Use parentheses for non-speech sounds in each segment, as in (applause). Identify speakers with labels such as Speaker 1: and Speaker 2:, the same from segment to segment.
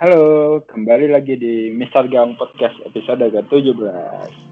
Speaker 1: Halo, kembali lagi di Mister Gang Podcast episode ke-17.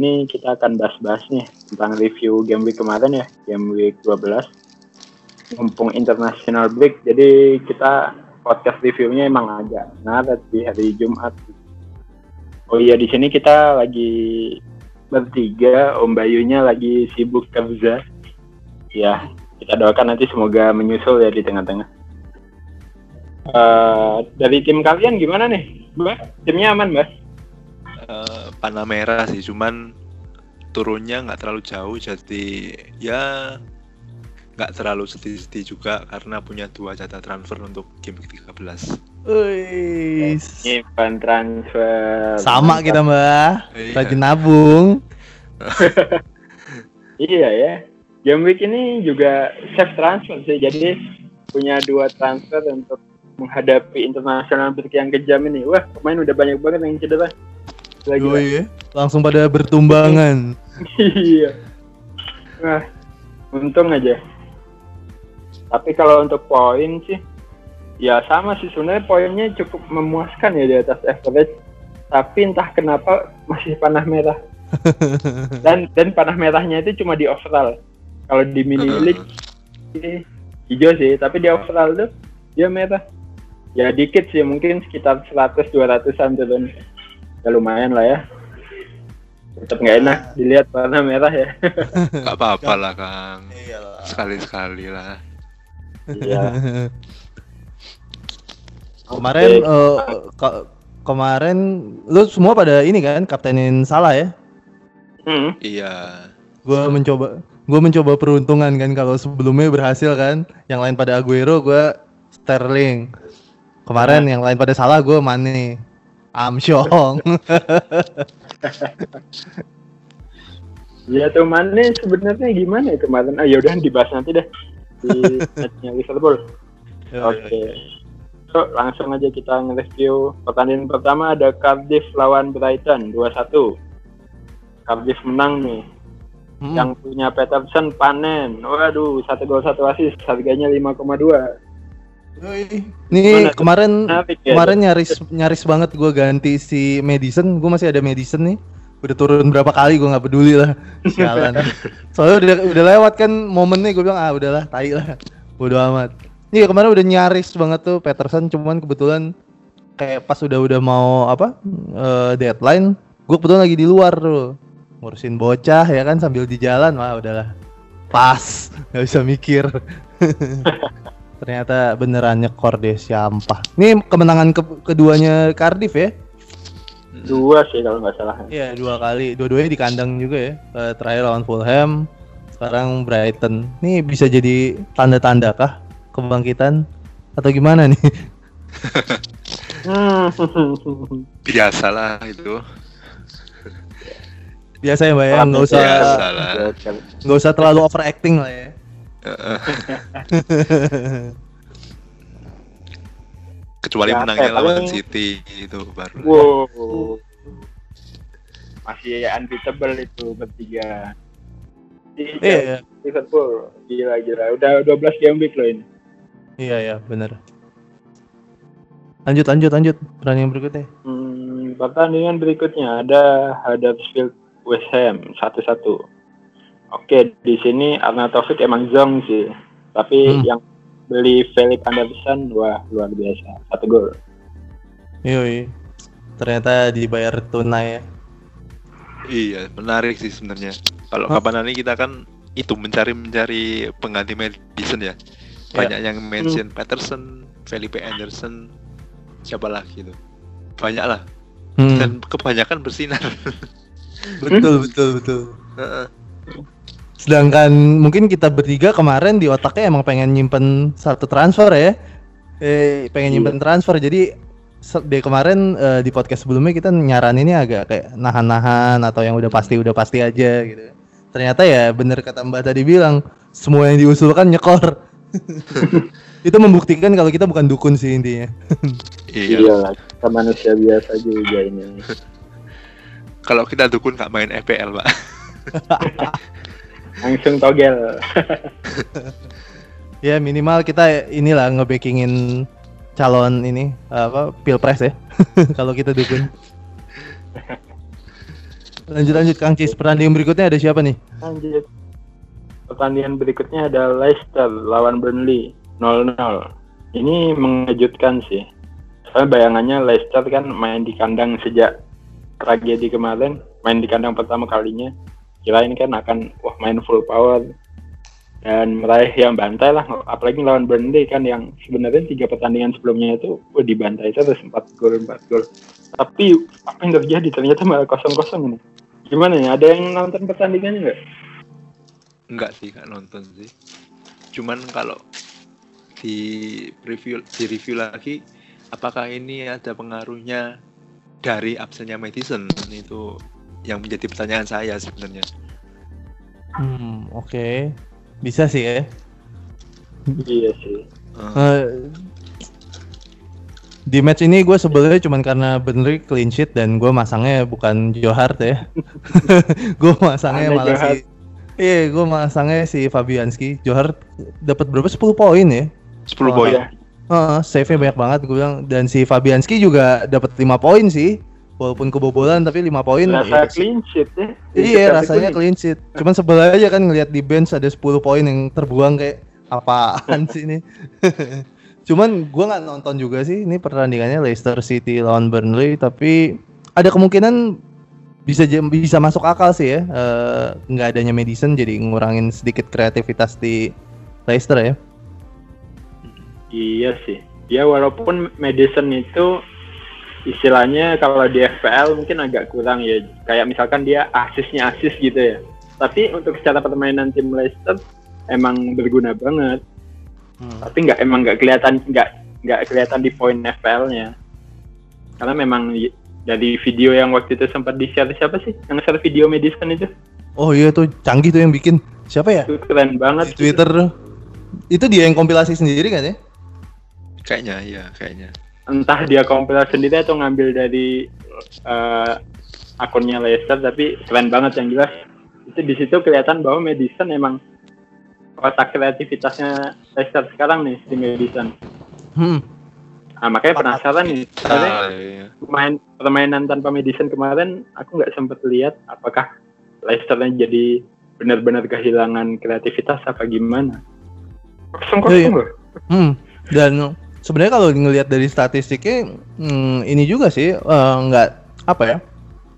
Speaker 1: Ini kita akan bahas-bahas nih tentang review game week kemarin ya, game week 12. Mumpung international break, jadi kita podcast reviewnya emang agak ngaret di hari Jumat. Oh iya, di sini kita lagi bertiga, Om Bayunya lagi sibuk kerja. Ya, kita doakan nanti semoga menyusul ya di tengah-tengah. Eh, dari tim kalian gimana nih? Mbak, timnya aman, Mbak?
Speaker 2: Eh, panah merah sih, cuman turunnya nggak terlalu jauh, jadi ya nggak terlalu sedih-sedih juga karena punya dua jatah transfer untuk game 13.
Speaker 3: Wih,
Speaker 1: Nyimpan transfer.
Speaker 3: sama kita mbak,
Speaker 2: Iya.
Speaker 3: rajin nabung. (laughs)
Speaker 1: Iya ya. Game week ini juga safe transfer sih. Jadi punya dua transfer untuk menghadapi internasional break yang kejam ini. Wah, pemain udah banyak banget yang cedera. Lagi.
Speaker 3: Wih, langsung pada bertumbangan.
Speaker 1: iya. Wah, untung aja. Tapi kalau untuk poin sih, ya sama sih sebenarnya poinnya cukup memuaskan ya di atas average. Tapi entah kenapa masih panah merah. (laughs) dan dan panah merahnya itu cuma di overall. Kalau di mini league ini hijau sih, tapi di overall tuh dia merah. Ya dikit sih, mungkin sekitar 100 200-an turun. Ya lumayan lah ya. Tetap nggak enak dilihat warna merah ya. (laughs)
Speaker 2: Nggak apa-apa lah, Kang.
Speaker 3: Iyalah.
Speaker 2: Sekali-sekali lah.
Speaker 1: Iya.
Speaker 3: Kemarin eh, ke- kemarin lu semua pada ini kan kaptenin salah ya?
Speaker 1: Hmm.
Speaker 2: Iya.
Speaker 3: Gue mencoba gue mencoba peruntungan kan kalau sebelumnya berhasil kan, yang lain pada Aguero gue Sterling. Kemarin yang lain pada salah gue Mane. Amsyong.
Speaker 1: Ya tuh mana sebenarnya gimana ya kemarin? Ah ya udah dibahas nanti deh di (laughs) matchnya Liverpool. Oke. So, langsung aja kita nge-review pertandingan pertama ada Cardiff lawan Brighton 2-1. Cardiff menang nih.
Speaker 3: Hmm.
Speaker 1: Yang punya Peterson panen. Waduh, satu gol satu assist harganya 5,2.
Speaker 3: Nih kemarin
Speaker 1: ya,
Speaker 3: kemarin nyaris nyaris banget gue ganti si Madison, gue masih ada Madison nih. Udah turun berapa kali gue nggak peduli lah. Sialan. (laughs) Soalnya udah udah lewat kan momennya gue bilang ah udahlah tai lah. Bodo amat. Iya kemarin udah nyaris banget tuh Peterson cuman kebetulan kayak pas udah udah mau apa eh, deadline, gue kebetulan lagi di luar tuh ngurusin bocah ya kan sambil di jalan wah udahlah pas nggak bisa mikir (laughs) ternyata beneran nyekor deh sampah ini kemenangan ke- keduanya Cardiff ya?
Speaker 1: Dua sih kalau nggak salah.
Speaker 3: Iya dua kali. Dua-duanya di kandang juga ya. Eh, terakhir lawan Fulham sekarang Brighton. Ini bisa jadi tanda-tanda kah kebangkitan? Atau gimana nih. (laughs)
Speaker 2: Biasalah itu.
Speaker 3: biasa ya mbak ya. Nggak usah nggak usah terlalu overacting lah ya (laughs)
Speaker 2: Kecuali
Speaker 1: Ya,
Speaker 2: menangnya
Speaker 1: kayak
Speaker 2: lawan
Speaker 1: paling-
Speaker 2: City itu baru.
Speaker 1: Wow. Masih unbeatable itu bertiga. Di
Speaker 3: iya
Speaker 1: Liverpool. Gila gila. Udah 12 game week loh ini.
Speaker 3: iya iya bener lanjut lanjut lanjut pertandingan berikutnya
Speaker 1: Hmm, pertandingan berikutnya ada Huddersfield West Ham 1-1. Oke, di sini Arnautovic emang zong sih. Tapi
Speaker 3: Hmm.
Speaker 1: yang beli Philip Anderson wah luar biasa. Satu gol.
Speaker 3: Yoi. ternyata dibayar tunai ya
Speaker 2: Iya, menarik sih sebenarnya. Kalau
Speaker 3: Hah?
Speaker 2: kapan nanti kita kan itu mencari mencari pengganti Madison ya. Banyak yang mention Patterson, Felipe Anderson, siapa lagi tuh. Banyak lah.
Speaker 3: Hmm,
Speaker 2: Dan kebanyakan bersinar.
Speaker 3: betul betul betul
Speaker 2: Heeh.
Speaker 3: Sedangkan mungkin kita bertiga kemarin di otaknya emang pengen nyimpen satu transfer ya. Eh, pengen nyimpen transfer. Jadi dari kemarin eh, di podcast sebelumnya kita nyaraninnya agak kayak nahan-nahan atau yang udah pasti udah pasti aja gitu. Ternyata ya bener kata Mbak tadi bilang semua yang diusulkan nyekor. (laughs) Itu membuktikan kalau kita bukan dukun sih intinya.
Speaker 2: Iya.
Speaker 1: Iya lah, kita manusia biasa juga ini.
Speaker 2: Kalau kita dukun nggak main FPL, Pak. (laughs)
Speaker 1: Langsung togel. (laughs)
Speaker 3: Ya minimal kita inilah ngebackingin calon ini apa pilpres ya. (laughs) kalau kita dukun. Lanjut lanjut Kang Cis, pertandingan berikutnya ada siapa nih?
Speaker 1: Lanjut. Pertandingan berikutnya ada Leicester lawan Burnley 0-0. Ini mengejutkan sih. Soalnya bayangannya Leicester kan main di kandang sejak tragedi kemarin, main di kandang pertama kalinya. Kirain kan akan wah main full power dan meraih yang bantai lah. Apalagi lawan Burnley kan yang sebenarnya tiga pertandingan sebelumnya itu wah, dibantai terus 4 gol 4 gol. Tapi apa yang terjadi ternyata malah kosong-kosong ini. Gimana ya? Ada yang nonton pertandingannya nggak?
Speaker 2: Enggak sih, nggak nonton sih. Cuman kalau di review di review lagi, apakah ini ada pengaruhnya dari absennya Madison itu yang menjadi pertanyaan saya sebenarnya.
Speaker 3: Hmm, oke. Bisa sih ya.
Speaker 1: Iya sih.
Speaker 2: Eh,
Speaker 3: Eh, di match ini gue sebenarnya cuman karena Burnley clean sheet dan gue masangnya bukan Joe Hart ya. (laughs) gue masangnya
Speaker 1: Ada
Speaker 3: malah
Speaker 1: Joe Hart.
Speaker 3: si Iya, gue masangnya si Fabianski. Joe Hart dapat berapa? 10 poin ya.
Speaker 2: 10
Speaker 3: Oh,
Speaker 2: poin.
Speaker 3: Heeh, save-nya banyak banget gue bilang dan si Fabianski juga dapat 5 poin sih. Walaupun kebobolan tapi 5 poin.
Speaker 1: Rasa
Speaker 3: ya,
Speaker 1: clean sheet ya.
Speaker 3: Iya rasanya clean sheet. Cuman sebel aja kan ngelihat di bench ada 10 poin yang terbuang kayak apaan sih ini. (laughs) Cuman gua nggak nonton juga sih ini pertandingannya Leicester City lawan Burnley tapi ada kemungkinan bisa bisa masuk akal sih ya. Eh, nggak adanya Madison jadi ngurangin sedikit kreativitas di Leicester ya.
Speaker 1: Iya sih. Ya walaupun Madison itu istilahnya kalau di FPL mungkin agak kurang ya. Kayak misalkan dia asisnya asis gitu ya. Tapi untuk secara permainan tim Leicester emang berguna banget. Tapi nggak emang nggak kelihatan nggak nggak kelihatan di poin FPL-nya. Karena memang dari video yang waktu itu sempat di share siapa sih yang share video Madison itu
Speaker 3: Oh iya tuh canggih tuh yang bikin siapa ya?
Speaker 1: itu keren banget
Speaker 3: Di Twitter tuh. Itu dia yang kompilasi sendiri kan ya?
Speaker 2: Kayaknya iya, kayaknya.
Speaker 1: Entah dia kompilasi sendiri atau ngambil dari eh, akunnya Leicester tapi keren banget yang jelas itu di situ kelihatan bahwa Madison emang otak kreativitasnya Leicester sekarang nih si Madison
Speaker 3: Hmm.
Speaker 1: nah makanya penasaran nih sebenarnya
Speaker 2: Ah, iya.
Speaker 1: main permainan tanpa Madison kemarin aku nggak sempet lihat apakah Leicester jadi benar-benar kehilangan kreativitas apa gimana kosong
Speaker 3: Iya, iya.
Speaker 1: kosong loh
Speaker 3: Hmm. Dan sebenarnya kalau ngelihat dari statistiknya hmm, ini juga sih eh, nggak apa ya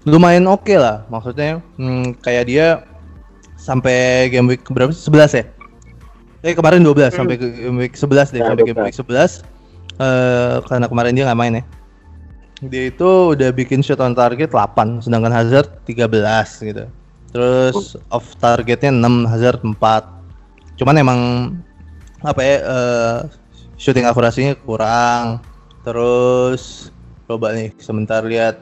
Speaker 3: lumayan oke lah maksudnya hmm, kayak dia sampai game week berapa sih? 11 ya? Eh kemarin 12 sampai ke game week 11 deh
Speaker 1: Ya,
Speaker 3: sampai game
Speaker 1: 12.
Speaker 3: week 11 eh karena kemarin dia nggak main ya. Dia itu udah bikin shot on target 8 sedangkan Hazard 13 gitu. Terus off targetnya 6 Hazard 4. Cuman emang apa ya eh, shooting akurasinya kurang. Terus coba nih sebentar lihat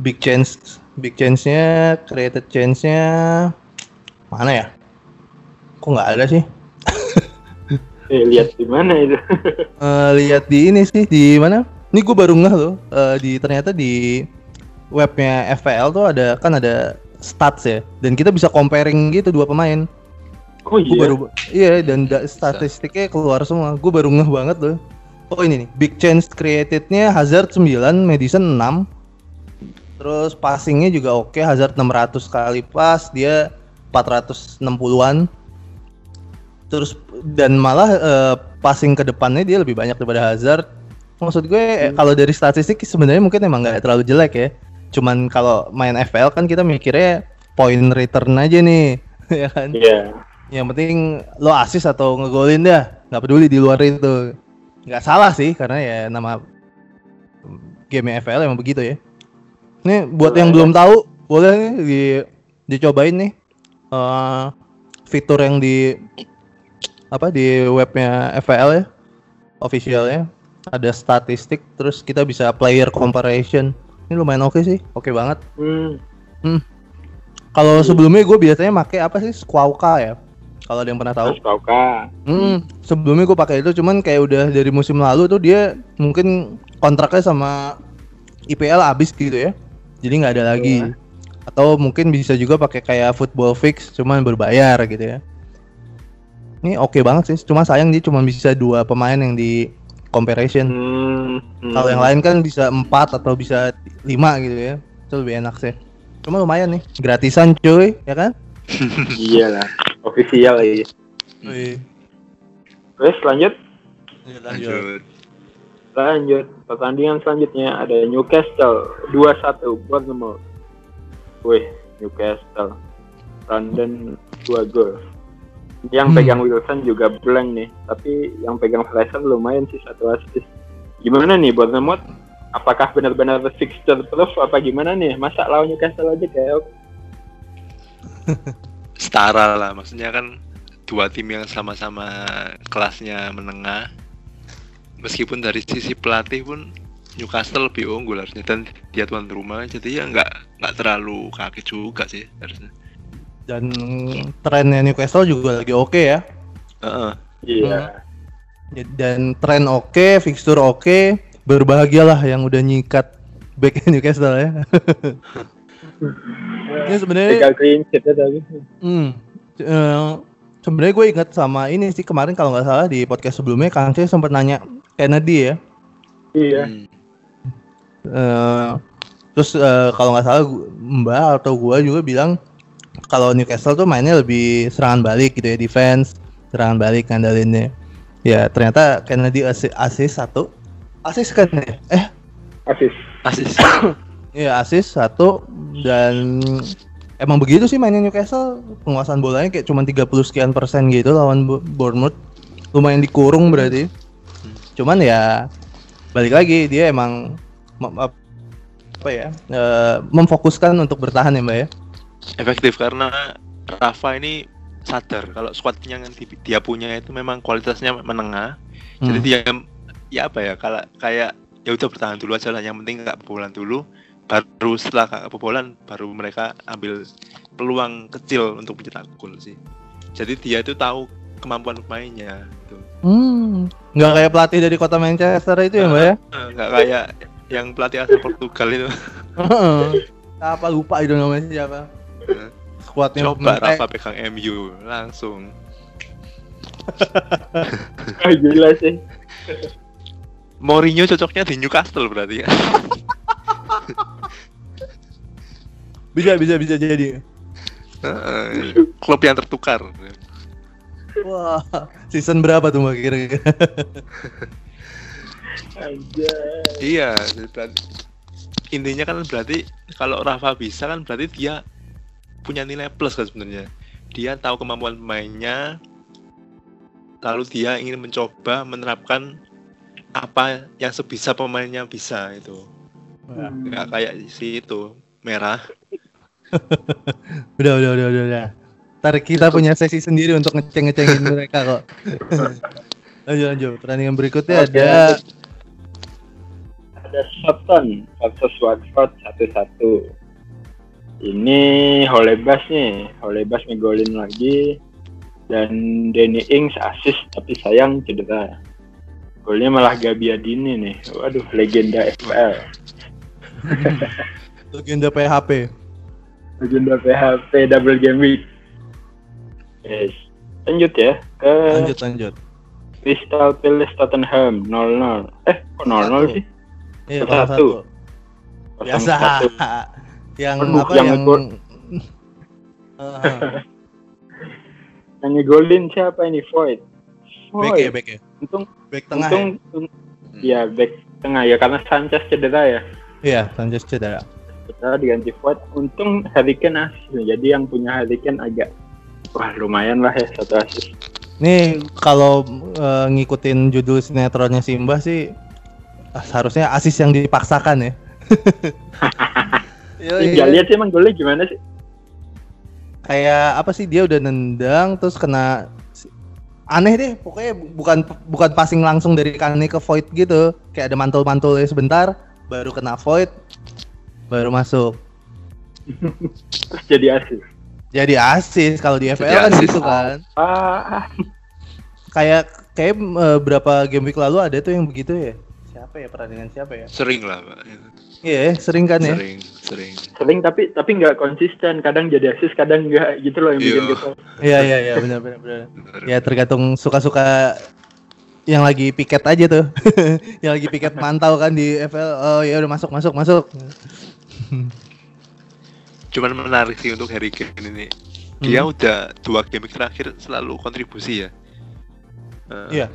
Speaker 3: big chance big chance-nya created chance-nya mana ya? Kok nggak ada sih? (laughs)
Speaker 1: eh lihat di mana itu (laughs)
Speaker 3: Eh, lihat di ini sih di mana? Ini gue baru ngeh loh. eh, di ternyata di webnya FPL tuh ada kan ada stats ya. Dan kita bisa comparing gitu dua pemain.
Speaker 1: Oh
Speaker 3: Gue
Speaker 1: iya
Speaker 3: baru iya dan da- statistiknya keluar semua. Gue baru ngeh banget loh. Oh ini nih, big chance creatednya Hazard 9, Madison 6. Terus passingnya juga oke, Hazard 600 kali pass, dia 460-an. Terus dan malah eh, passing ke depannya dia lebih banyak daripada Hazard. Maksud gue eh, kalau dari statistik sebenarnya mungkin emang nggak terlalu jelek ya. Cuman kalau main FPL kan kita mikirnya point return aja nih, (laughs) ya kan?
Speaker 1: iya
Speaker 3: Yang penting lo asis atau ngegolin dah, nggak peduli di luar itu. Nggak salah sih karena ya nama game FPL emang begitu ya. Nih buat yang belum tahu, boleh nih di, dicobain nih. eh, fitur yang di apa di webnya FPL ya officialnya ada statistik terus kita bisa player comparison ini lumayan oke sih oke banget
Speaker 1: Hmm.
Speaker 3: kalau sebelumnya gue biasanya make apa sih Squawka ya kalau ada yang pernah tahu. Hmm, sebelumnya gue pakai itu cuman kayak udah dari musim lalu tuh dia mungkin kontraknya sama IPL habis gitu ya. Jadi nggak ada lagi.
Speaker 1: Iya.
Speaker 3: Atau mungkin bisa juga pakai kayak football fix cuman berbayar gitu ya. Ini oke banget sih, cuma sayang dia cuma bisa dua pemain yang di comparison.
Speaker 1: Hmm. hmm.
Speaker 3: Kalau yang lain kan bisa empat atau bisa lima gitu ya. Itu lebih enak sih. Cuma lumayan nih, gratisan cuy, ya kan? (laughs)
Speaker 1: Iya lah. Official ya.
Speaker 3: Wih.
Speaker 1: Terus lanjut.
Speaker 2: Lanjut.
Speaker 1: Lanjut. Pertandingan selanjutnya ada Newcastle 2-1 Bournemouth. Wih, Newcastle. London 2 gol. Yang
Speaker 3: Hmm.
Speaker 1: pegang Wilson juga blank nih, tapi yang pegang Fraser lumayan sih satu assist. Gimana nih Bournemouth? Apakah benar-benar fixture proof apa gimana nih? Masa lawan Newcastle aja kayak (laughs)
Speaker 2: Setara lah, maksudnya kan dua tim yang sama-sama kelasnya menengah. Meskipun dari sisi pelatih pun Newcastle lebih unggul harusnya dan dia tuan rumah jadi ya nggak nggak terlalu kaget juga sih harusnya.
Speaker 3: Dan trennya Newcastle juga lagi oke ya.
Speaker 2: Heeh.
Speaker 1: Iya.
Speaker 3: Ya, Dan tren oke, fixture oke, berbahagialah yang udah nyikat back (laughs) Newcastle ya. (laughs) Ini sebenarnya,
Speaker 1: Pegang clean sheet ya tadi.
Speaker 3: hmm, eh, sebenarnya gue ingat sama ini sih kemarin kalau nggak salah di podcast sebelumnya Kang C sempat nanya Kennedy ya.
Speaker 1: Iya.
Speaker 2: Hmm.
Speaker 3: Eh, terus eh, kalau nggak salah Mbak atau gua juga bilang kalau Newcastle tuh mainnya lebih serangan balik gitu ya, defense, serangan balik ngandalinnya. Ya ternyata Kennedy assist, assist satu, assist kan ya? Eh,
Speaker 1: Asis.
Speaker 2: Asis. (coughs)
Speaker 3: iya assist satu dan emang begitu sih mainnya Newcastle. Penguasaan bolanya kayak cuma 30 sekian persen gitu lawan Bo- Bournemouth. Lumayan dikurung berarti. Cuman ya balik lagi dia emang apa ya eh, memfokuskan untuk bertahan ya mbak ya.
Speaker 2: Efektif karena Rafa ini sadar kalau squadnya yang di- dia punya itu memang kualitasnya menengah. Jadi
Speaker 3: Hmm.
Speaker 2: dia ya apa ya kalau kayak ya udah bertahan dulu aja lah. Yang penting nggak kebobolan dulu baru setelah kebobolan baru mereka ambil peluang kecil untuk mencetak gol sih jadi dia itu tahu kemampuan pemainnya gitu.
Speaker 3: Hmm, nggak kayak pelatih dari kota Manchester itu ya mbak ya
Speaker 2: Eh, nggak kayak yang pelatih asal Portugal itu
Speaker 3: Heeh. apa lupa itu namanya siapa
Speaker 2: Eh,
Speaker 3: squadnya
Speaker 2: coba
Speaker 3: mentek.
Speaker 2: Rafa pegang MU langsung (laughs)
Speaker 1: Ah, gila sih.
Speaker 2: Mourinho cocoknya di Newcastle berarti ya (laughs) (laughs)
Speaker 3: bisa bisa bisa jadi
Speaker 2: klub yang tertukar
Speaker 3: wah season berapa tuh mbak kira-kira
Speaker 1: Aja.
Speaker 2: Iya, berarti intinya kan berarti kalau Rafa bisa kan berarti dia punya nilai plus kan sebenarnya. Dia tahu kemampuan pemainnya, lalu dia ingin mencoba menerapkan apa yang sebisa pemainnya bisa itu.
Speaker 3: Wah,
Speaker 2: Nggak kayak si itu merah. (laughs)
Speaker 3: udah udah udah udah udah Ntar kita punya sesi sendiri untuk ngeceng-ngecengin mereka kok (laughs) lanjut lanjut pertandingan berikutnya
Speaker 1: Oke,
Speaker 3: ada
Speaker 1: Ada Soton versus Watford satu-satu. Ini Holebas nih, Holebas ngegolin lagi dan Danny Ings assist tapi sayang cedera. Golnya malah Gabiadini nih. Waduh, legenda FPL. (laughs)
Speaker 3: legenda PHP
Speaker 1: Legenda PHP double game week. Yes. Lanjut ya ke
Speaker 3: lanjut lanjut
Speaker 1: Crystal Palace Tottenham 0-0. Eh, kok 0-0 sih?
Speaker 3: iya
Speaker 1: Satu.
Speaker 3: biasa yang
Speaker 1: Aduh,
Speaker 3: apa
Speaker 1: yang
Speaker 3: yang
Speaker 1: ngegol.
Speaker 3: Heeh. (laughs)
Speaker 1: Yang ngegolin siapa ini? Void.
Speaker 3: back ya back ya
Speaker 1: Untung,
Speaker 3: back tengah ya
Speaker 1: untung, un- ya back tengah ya karena Sanchez cedera ya.
Speaker 3: Iya Sanchez cedera
Speaker 1: Cedera diganti Void. Untung Harry Kane assist. Jadi yang punya Harry Kane agak wah lumayan lah ya satu assist.
Speaker 3: Nih kalau eh, ngikutin judul sinetronnya Simba sih seharusnya asis yang dipaksakan ya. (laughs) Yoi.
Speaker 1: Nggak lihat sih emang golnya gimana sih?
Speaker 3: kayak apa sih dia udah nendang terus kena aneh deh pokoknya bukan bukan passing langsung dari Kane ke Void gitu kayak ada mantul-mantulnya sebentar baru kena Void baru masuk
Speaker 1: Terus (laughs) jadi asis.
Speaker 3: jadi asis kalau di FPL
Speaker 2: Jadi
Speaker 3: kan gitu kan
Speaker 1: Ah,
Speaker 3: kayak kayak eh, berapa game week lalu ada tuh yang begitu ya siapa ya pertandingan siapa ya
Speaker 2: Sering lah, Pak.
Speaker 3: iya sering kan ya
Speaker 2: Sering, sering.
Speaker 1: sering tapi tapi nggak konsisten. Kadang jadi asis, kadang nggak gitu loh yang bikin kesel.
Speaker 3: iya iya iya benar benar benar
Speaker 2: Bener.
Speaker 3: ya tergantung suka-suka yang lagi piket aja tuh (laughs) yang lagi piket mantau kan di FL oh ya udah masuk masuk masuk
Speaker 2: Cuman menarik sih untuk Harry Kane ini. Dia
Speaker 3: Hmm.
Speaker 2: udah dua game terakhir selalu kontribusi ya. Eh,
Speaker 3: iya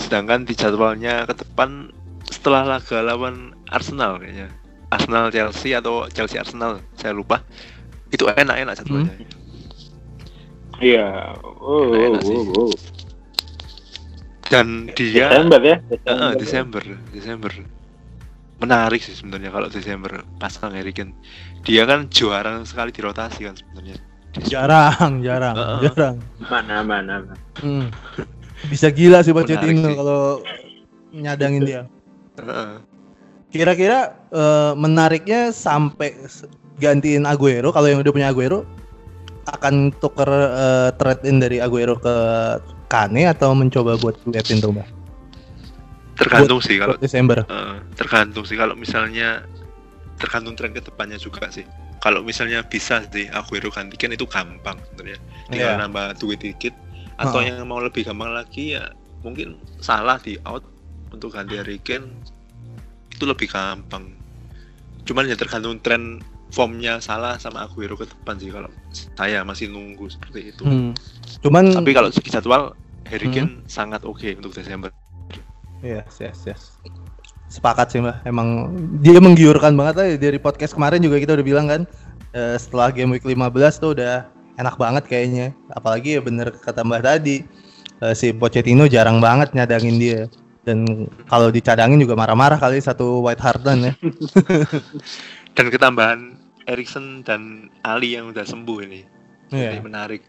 Speaker 2: Sedangkan di jadwalnya ke depan setelah laga lawan Arsenal kayaknya. Arsenal Chelsea atau Chelsea Arsenal, saya lupa. Itu enak-enak jadwalnya.
Speaker 1: Iya. Oh,
Speaker 2: Enak
Speaker 1: oh,
Speaker 2: sih.
Speaker 1: oh, oh.
Speaker 2: Dan dia
Speaker 1: Desember ya.
Speaker 2: Eh,
Speaker 1: Desember.
Speaker 2: Desember, Desember. Menarik sih sebenarnya kalau Desember pasang Harry Kane. Dia kan juara sekali dirotasi kan sebenarnya.
Speaker 3: jarang jarang
Speaker 2: Heeh.
Speaker 3: jarang
Speaker 1: Mana mana. mana.
Speaker 3: Hmm. bisa gila sih Pochettino kalau nyadangin dia
Speaker 2: Heeh.
Speaker 3: kira-kira eh, menariknya sampai gantiin Aguero kalau yang udah punya Aguero akan tuker eh, trade in dari Aguero ke Kane atau mencoba buat liatin mbak
Speaker 2: Tergantung sih kalau
Speaker 3: buat Desember
Speaker 2: eh, tergantung sih kalau misalnya tergantung tren ke depannya juga sih. Kalau misalnya bisa sih Aguero gantikan itu gampang sebenarnya. Tinggal
Speaker 3: Iya.
Speaker 2: nambah duit dikit atau
Speaker 3: Heeh.
Speaker 2: yang mau lebih gampang lagi ya mungkin salah di out untuk ganti Harry Kane itu lebih gampang. Cuman ya tergantung tren formnya salah sama Aguero ke depan sih kalau saya masih nunggu seperti itu.
Speaker 3: Hmm. cuman
Speaker 2: Tapi kalau segi jadwal Harry
Speaker 3: Hmm.
Speaker 2: Sangat oke untuk Desember.
Speaker 3: Yes, yes, yes. Sepakat sih mbak. Emang dia menggiurkan banget lah dari podcast kemarin juga kita udah bilang kan. eh, setelah game week 15 tuh udah enak banget kayaknya. Apalagi ya bener kata mbak tadi. eh, si Pochettino jarang banget nyadangin dia. Dan kalau dicadangin juga marah-marah kali satu White Harden ya. (laughs)
Speaker 2: Dan ketambahan Erikson dan Ali yang udah sembuh ini. Jadi
Speaker 3: Iya.
Speaker 2: menarik.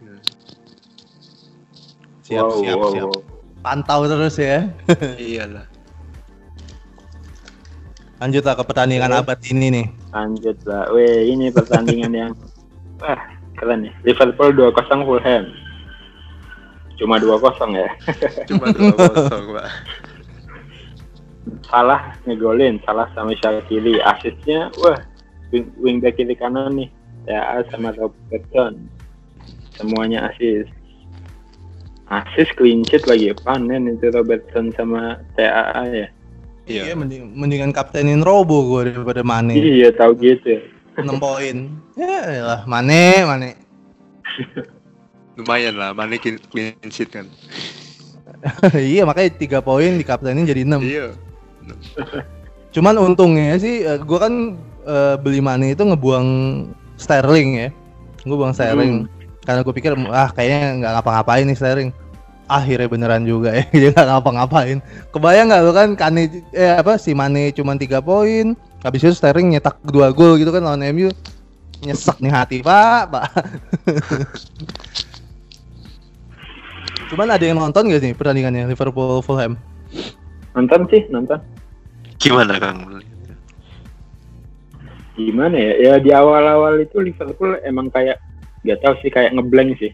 Speaker 3: Siap,
Speaker 1: Wow,
Speaker 3: siap,
Speaker 1: wow,
Speaker 3: siap.
Speaker 1: wow.
Speaker 3: Pantau terus ya. (laughs)
Speaker 2: Iyalah.
Speaker 3: Lanjut lah ke pertandingan
Speaker 1: Oke.
Speaker 3: abad ini nih.
Speaker 1: Lanjut lah. Weh, ini pertandingan yang (laughs) wah, keren nih. Liverpool 2-0 Fulham. Cuma 2-0 ya. (laughs)
Speaker 2: Cuma dua kosong, Pak.
Speaker 1: Salah ngegolin, salah sama Shaqiri. Asisnya, wah, wing, wingback kiri kanan nih. TAA sama Robertson. Semuanya asis. Asis clean sheet lagi panen itu Robertson sama TAA ya.
Speaker 3: Iya,
Speaker 2: Iya.
Speaker 3: mending, mendingan kaptenin Robo gue daripada Mane.
Speaker 1: Iya, tahu gitu.
Speaker 3: 6 (laughs) poin. Ya lah, Mane, Mane.
Speaker 2: Lumayan lah, Mane clean sheet kan. (laughs)
Speaker 3: iya makanya tiga poin di kaptenin jadi 6
Speaker 2: Iya. (laughs)
Speaker 3: cuman untungnya sih eh, gua kan eh, beli Mane itu ngebuang Sterling ya. Gue buang Sterling karena gue pikir ah kayaknya nggak ngapa-ngapain nih Sterling. Akhirnya beneran juga ya (laughs) dia nggak ngapa-ngapain. Kebayang nggak lo kan Kane eh apa si Mane cuma tiga poin habis itu Sterling nyetak dua gol gitu kan lawan MU nyesek nih hati pak pak. (laughs) Cuman ada yang nonton gak nih pertandingannya Liverpool Fulham?
Speaker 1: Nonton sih, nonton.
Speaker 2: Gimana Kang?
Speaker 1: Gimana ya? Ya di awal-awal itu Liverpool emang kayak nggak tahu sih kayak ngeblank sih.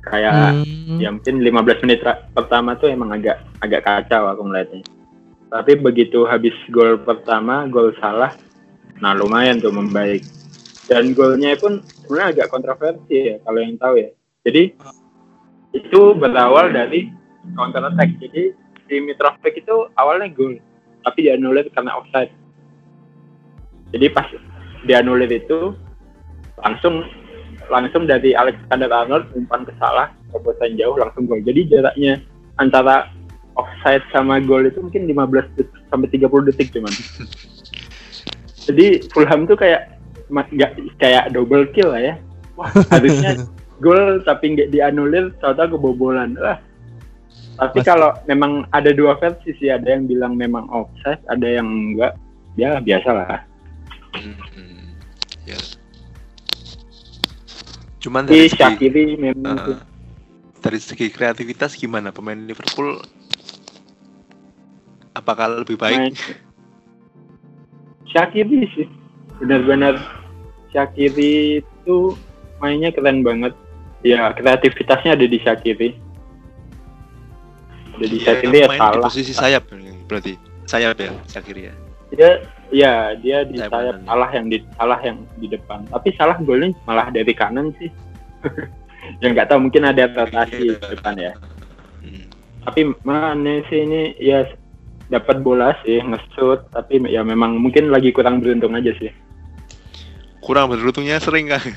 Speaker 1: Kayak
Speaker 3: Hmm.
Speaker 1: ya mungkin 15 menit pertama tuh emang agak agak kacau aku ngeliatnya. Tapi begitu habis gol pertama gol salah nah lumayan tuh membaik. Dan golnya pun sebenarnya agak kontroversi ya kalau yang tahu ya. Jadi itu berawal dari counter attack. Jadi si Mitrovic itu awalnya gol tapi dianulir karena offside. Jadi pas dianulir itu langsung langsung dari Alexander Arnold umpan ke salah terobosan jauh langsung gol. Jadi jaraknya antara offside sama gol itu mungkin 15 detik sampai 30 detik cuman. (laughs) Jadi Fulham tuh kayak nggak kayak double kill lah ya. Wah harusnya (laughs) gol tapi nggak dianulir tahu-tahu kebobolan. Wah tapi kalau memang ada dua versi sih ada yang bilang memang offside ada yang enggak ya biasa lah
Speaker 2: Hmm, ya. Cuman dari segi,
Speaker 1: Shaqiri memang
Speaker 2: eh, dari segi kreativitas gimana pemain Liverpool? Apakah lebih baik?
Speaker 1: main Shaqiri sih benar-benar Shaqiri itu mainnya keren banget ya kreativitasnya ada di Shaqiri ada di
Speaker 2: Dia
Speaker 1: Shaqiri ya
Speaker 2: main di
Speaker 1: salah
Speaker 2: posisi sayap berarti. Sayap ya, Shaqiri ya.
Speaker 1: dia ya dia di
Speaker 2: Sayap
Speaker 1: sayap salah yang di salah yang di depan. Tapi salah golnya malah dari kanan sih. (laughs) Yang nggak tahu mungkin ada rotasi
Speaker 2: Iya.
Speaker 1: di depan ya.
Speaker 2: Hmm.
Speaker 1: tapi mana sih ini? Ya dapat bola sih ngesut tapi ya memang mungkin lagi kurang beruntung aja sih.
Speaker 2: Kurang beruntungnya sering kan. (laughs)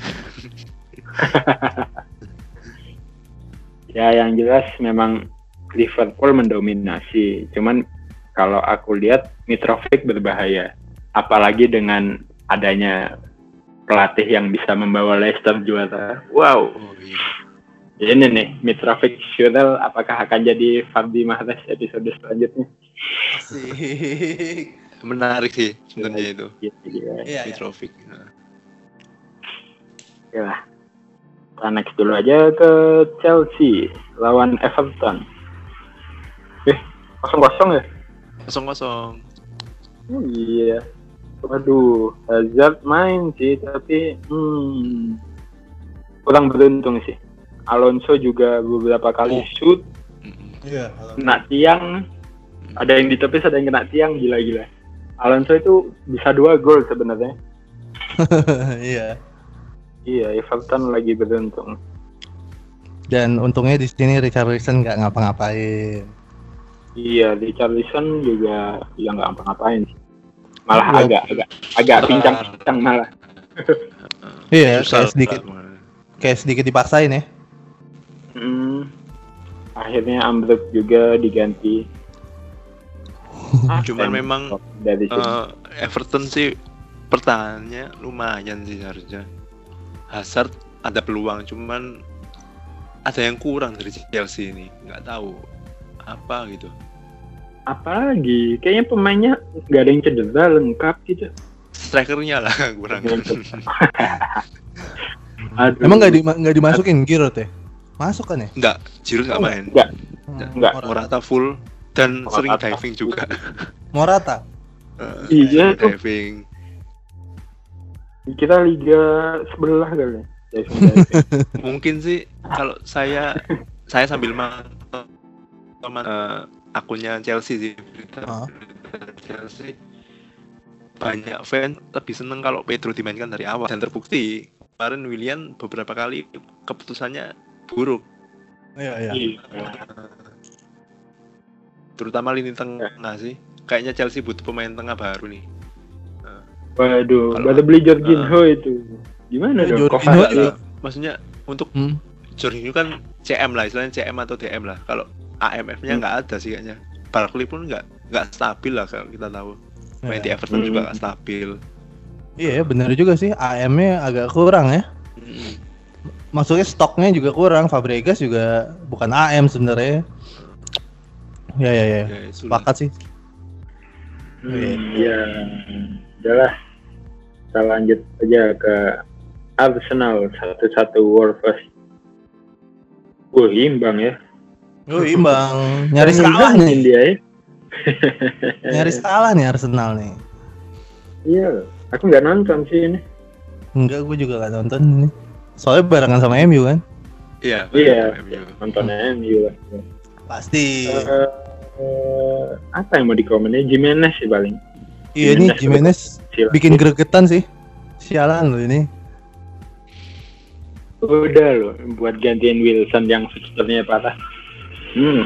Speaker 1: ya yang jelas memang Liverpool mendominasi. Cuman kalau aku lihat Mitrovic berbahaya apalagi dengan adanya pelatih yang bisa membawa Leicester juara wow
Speaker 2: Oh iya.
Speaker 1: ini nih Mitrovic Shurel apakah akan jadi Fardi Mahrez episode selanjutnya
Speaker 3: Asik.
Speaker 2: Menarik sih sebenarnya itu.
Speaker 1: Gitu, gitu.
Speaker 3: Iya, iya.
Speaker 2: Mitrovic.
Speaker 1: Oke lah. Kita next dulu aja ke Chelsea lawan Everton. Eh, kosong kosong ya?
Speaker 2: Kosong kosong.
Speaker 1: Oh iya. Waduh, Hazard main sih, tapi hmm, kurang beruntung sih. Alonso juga beberapa kali
Speaker 2: Oh.
Speaker 1: shoot.
Speaker 3: Iya.
Speaker 1: kena tiang. Ada yang ditepis, ada yang kena tiang, gila-gila. Alonso itu bisa dua gol sebenarnya. (laughs)
Speaker 3: Iya.
Speaker 1: Iya, Everton lagi beruntung.
Speaker 3: Dan untungnya di sini Richarlison nggak ngapa-ngapain.
Speaker 1: Iya, Richarlison juga ya nggak ngapa-ngapain sih. Malah
Speaker 3: Iya.
Speaker 1: agak agak agak pincang-pincang malah. (laughs)
Speaker 3: Iya,
Speaker 2: Susah
Speaker 3: kayak sedikit kayak sedikit dipaksain ya.
Speaker 1: Hmm. Akhirnya ambruk juga diganti. (laughs)
Speaker 2: Cuman memang
Speaker 1: dari
Speaker 2: eh, Everton sih pertahanannya lumayan sih harusnya. Hazard ada peluang, cuman ada yang kurang dari Chelsea ini, nggak tahu apa gitu.
Speaker 1: Apalagi kayaknya pemainnya nggak ada yang cedera lengkap gitu.
Speaker 2: Strikernya lah (laughs) kurang. (laughs)
Speaker 1: Aduh.
Speaker 3: Emang nggak di, dimasukin Giroud ya? Masuk kan ya?
Speaker 2: Nggak, Giroud nggak main.
Speaker 1: Nggak.
Speaker 3: Hmm,
Speaker 1: Nggak.
Speaker 3: Morata.
Speaker 2: Morata full dan
Speaker 1: Morata
Speaker 2: sering diving juga.
Speaker 3: Morata. (laughs)
Speaker 2: Eh,
Speaker 1: Iya tuh.
Speaker 2: diving.
Speaker 1: Kita liga sebelah kali. ya. Diving-diving.
Speaker 2: Mungkin sih kalau saya saya sambil mantau teman eh, akunnya Chelsea sih berita
Speaker 3: Ah.
Speaker 2: berita Chelsea banyak fans lebih seneng kalau Pedro dimainkan dari awal dan terbukti kemarin William beberapa kali keputusannya buruk
Speaker 3: Iya, iya.
Speaker 1: Iya.
Speaker 2: terutama lini tengah sih kayaknya Chelsea butuh pemain tengah baru nih
Speaker 1: Waduh,
Speaker 2: Kalau-
Speaker 1: baru beli Jorginho itu. Gimana
Speaker 3: Ya,
Speaker 1: dong?
Speaker 3: Jorginho
Speaker 2: maksudnya untuk
Speaker 3: Hmm.
Speaker 2: Jorginho kan CM lah istilahnya CM atau DM lah kalau AMF-nya
Speaker 1: Hmm.
Speaker 2: nggak ada sih kayaknya Barkley pun nggak nggak stabil lah kalau kita tahu main di
Speaker 3: Iya.
Speaker 2: Everton juga
Speaker 1: Hmm.
Speaker 2: nggak stabil
Speaker 3: Iya, bener juga sih. AM-nya agak kurang ya.
Speaker 2: Mm-mm.
Speaker 3: Maksudnya stoknya juga kurang. Fabregas juga bukan AM sebenarnya. Ya, ya, ya.
Speaker 2: Ya.
Speaker 3: Sepakat sih.
Speaker 1: Hmm, ya, udahlah. Kita lanjut aja ke Arsenal satu-satu Wolves. Wah, imbang ya.
Speaker 3: Oh, imbang. Nyaris kalah nih.
Speaker 1: dia ya.
Speaker 3: Nyaris (laughs) kalah nih Arsenal nih.
Speaker 1: Iya, aku nggak nonton sih ini.
Speaker 3: Enggak, gue juga gak nonton ini. Soalnya barengan sama MU kan.
Speaker 2: Iya,
Speaker 1: Iya,
Speaker 2: MU.
Speaker 1: nonton MU lah.
Speaker 3: Pasti.
Speaker 1: Eh, eh, apa yang mau dikomenin? Jimenez sih paling.
Speaker 3: iya nih Jimenez
Speaker 1: Sila.
Speaker 3: bikin gregetan sih. Sialan loh ini.
Speaker 1: Udah loh, buat gantiin Wilson yang sebenarnya patah. Hmm.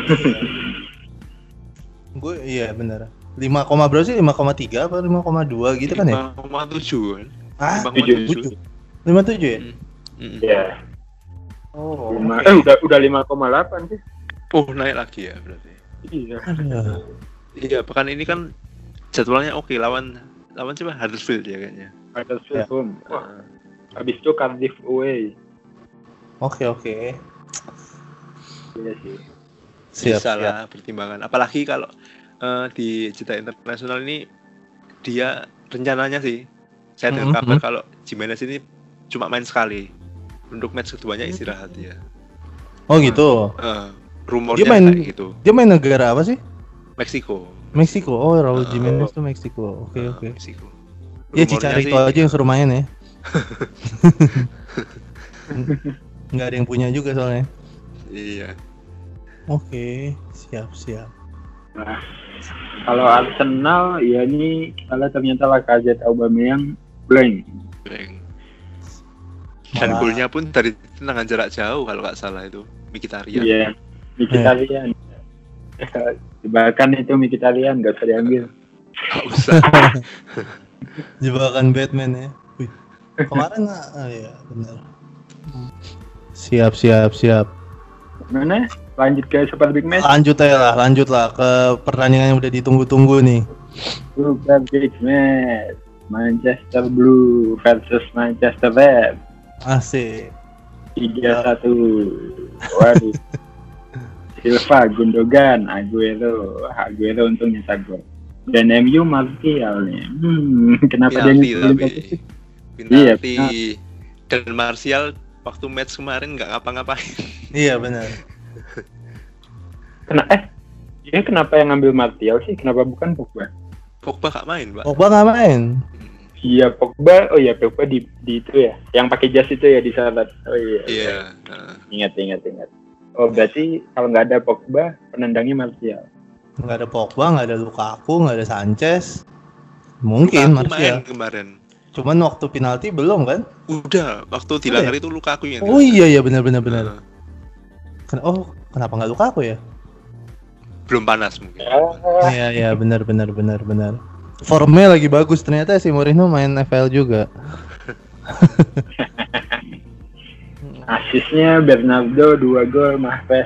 Speaker 1: (laughs)
Speaker 3: Gue iya bener. 5, berapa sih? 5,3 apa 5,2 gitu kan ya?
Speaker 2: 5,7 kan
Speaker 3: Ah,
Speaker 2: 5,7
Speaker 3: 57 ya?
Speaker 2: Mm-mm.
Speaker 1: ya.
Speaker 3: Oh.
Speaker 1: Lima- eh udah udah 5,8 sih.
Speaker 2: oh naik lagi ya berarti
Speaker 1: Iya.
Speaker 2: Iya pekan ini kan jadwalnya oke lawan lawan siapa Huddersfield ya kayaknya
Speaker 1: Huddersfield
Speaker 3: Ya.
Speaker 1: home. Wah, habis itu Cardiff away.
Speaker 3: Oke, oke.
Speaker 1: Iya sih.
Speaker 3: Siap,
Speaker 2: bisa
Speaker 3: siap.
Speaker 2: lah pertimbangan apalagi kalau eh, di jeda internasional ini dia rencananya sih saya dengar
Speaker 3: Mhm,
Speaker 2: kabar
Speaker 3: mhm.
Speaker 2: kalau Jimenez ini cuma main sekali untuk match keduanya istirahat ya.
Speaker 3: Oh gitu.
Speaker 2: Eh, rumornya
Speaker 3: Dia main-
Speaker 2: kayak gitu.
Speaker 3: Dia main negara apa sih?
Speaker 2: Meksiko.
Speaker 3: Meksiko. Oh, Raul
Speaker 2: Ah.
Speaker 3: Jimenez tuh Meksiko. Oke
Speaker 2: Eh,
Speaker 3: oke.
Speaker 2: Meksiko.
Speaker 3: Ya Cicarito
Speaker 2: sih-
Speaker 3: aja yang suruh main ya. (laughs) Nggak ada yang punya juga soalnya.
Speaker 2: Iya.
Speaker 3: Oke, siap siap.
Speaker 1: Nah, kalau Arsenal ya ini kalau ternyata Lacazette Aubameyang blank.
Speaker 2: Bang. Dan
Speaker 3: Malah-
Speaker 2: golnya pun dari tendangan jarak jauh kalau nggak salah itu Mkhitaryan.
Speaker 1: Iya. Mkhitaryan. Jebakan itu Mkhitaryan gak usah diambil.
Speaker 2: Nggak usah. (laughs)
Speaker 3: Jebakan Batman ya. Wih. Kemarin ah ya benar. Siap siap siap.
Speaker 1: Mana? Lanjut ke Super Big Match.
Speaker 3: Lanjut aja lah, lanjut lah ke pertandingan yang udah ditunggu-tunggu nih.
Speaker 1: Super Big Match. Manchester Blue versus Manchester Red.
Speaker 3: Asik.
Speaker 1: tiga satu waduh (laughs) Silva Gundogan Aguero Aguero untung nyetak gol dan MU Martial nih hmm, kenapa dia
Speaker 2: penalti
Speaker 1: nyetak
Speaker 2: tapi
Speaker 1: sih? Iya,
Speaker 2: dan Martial waktu match kemarin nggak ngapa-ngapain
Speaker 3: Iya benar.
Speaker 1: Kena, eh dia kenapa yang ngambil Martial sih? Kenapa bukan Pogba?
Speaker 2: Pogba gak main pak.
Speaker 3: Pogba nggak main.
Speaker 1: iya Pogba oh iya Pogba di, di itu ya yang pakai jas itu ya di salat. Oh iya
Speaker 2: iya. Nah,
Speaker 1: ingat ingat ingat. Oh berarti kalau nggak ada Pogba penendangnya Martial.
Speaker 3: Nggak ada Pogba, nggak ada Lukaku, nggak ada Sanchez. Mungkin
Speaker 2: Lukaku
Speaker 3: Martial.
Speaker 2: main kemarin.
Speaker 3: Cuman waktu penalti belum kan?
Speaker 2: udah waktu dilanggar itu Lukaku yang
Speaker 3: Oh iya iya benar benar benar.
Speaker 2: Nah,
Speaker 3: Ken- Oh kenapa nggak Lukaku ya?
Speaker 2: belum panas mungkin
Speaker 1: Ah,
Speaker 3: Iya iya benar benar benar benar. Formnya lagi bagus ternyata si Mourinho main FL juga. (laughs)
Speaker 1: Asisnya Bernardo dua gol Mahrez